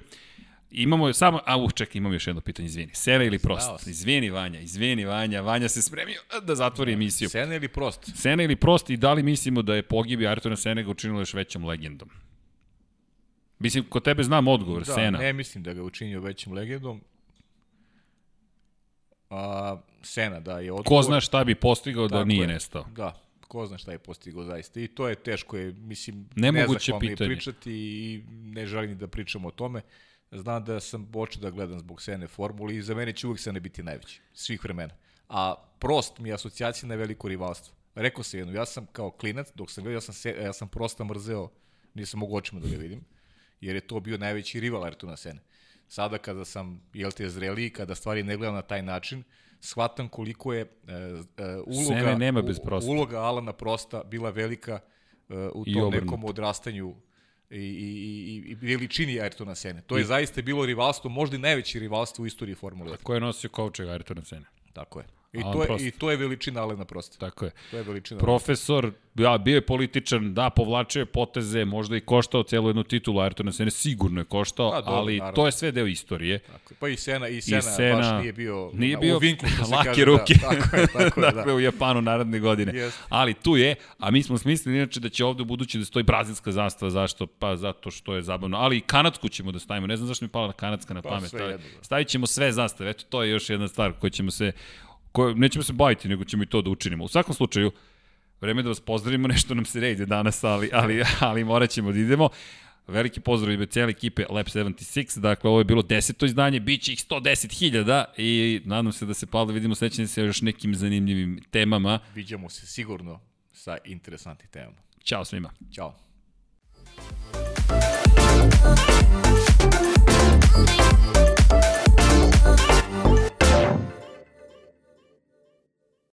imamo samo, a uh, čekaj, imamo još jedno pitanje, izvini. Sena ili prost? Izvini Vanja, izvini Vanja, Vanja se spremio da zatvori emisiju. Sena ili prost? Sena ili prost i da li mislimo da je pogibi Ayrtona Sena ga učinilo još većom legendom? Mislim, kod tebe znam odgovor, Da, Sena. ne mislim da ga je učinio većim legendom. A, Sena, da, je odgovor. Ko zna šta bi postigao da Tako nije je. nestao? Da, ko zna šta je postigao zaista. I to je teško, je, mislim, Nemoguće je pitanje. pričati i ne želim da pričamo o tome. Znam da sam počeo da gledam zbog Sene formuli i za mene će uvijek Sene biti najveći, svih vremena. A prost mi je asocijacija na veliko rivalstvo. Rekao sam jedno, ja sam kao klinac, dok sam gledao, ja sam, se, ja sam prosta mrzeo, nisam mogu očima da ga vidim, jer je to bio najveći rival Ayrtona Sene. Sada kada sam, jel te, zreli, kada stvari ne gledam na taj način, shvatam koliko je e, e, uloga, Sene nema bez Prosta. uloga Alana Prosta bila velika e, u I tom nekom odrastanju i, i, i, i veličini Ayrtona Sene. To je zaista bilo rivalstvo, možda i najveće rivalstvo u istoriji Formule 1. Ko je nosio kovčeg Ayrtona Sena? Tako je. I Alan to je, Prost. I to je veličina Alana Prosta. Tako je. To je veličina. Profesor, ja, bio je političan, da, povlačio je poteze, možda i koštao celu jednu titulu Ayrtona Sene, sigurno je koštao, Pa, dobro, ali naravno. to je sve deo istorije. Tako je. Pa i Sena, i Sena, Sena baš nije bio, nije bio u vinku, se lake kaže, ruke. Da, tako je, tako je, *laughs* da. dakle, u Japanu naredne godine. Jeste. Ali tu je, a mi smo smislili inače da će ovde u budući da stoji brazilska zastava, zašto? Pa zato što je zabavno. Ali i kanadsku ćemo da stavimo, ne znam zašto mi je pala kanadska na Pa, pamet. sve ali jedno, da. Stavit ćemo sve zastave, eto to je još jedna stvar koju ćemo se, koje nećemo se baviti, nego ćemo i to da učinimo. U svakom slučaju, vreme da vas pozdravimo, *laughs* nešto nam se rejde danas, ali, ali, ali morat ćemo da idemo. Veliki pozdrav ime cijele ekipe Lab 76, dakle ovo je bilo deseto izdanje, bit će ih 110.000 i nadam se da se Pavle vidimo sledeće se još nekim zanimljivim temama. Viđamo se sigurno sa interesantnim temama. Ćao svima. Ćao. Thank you.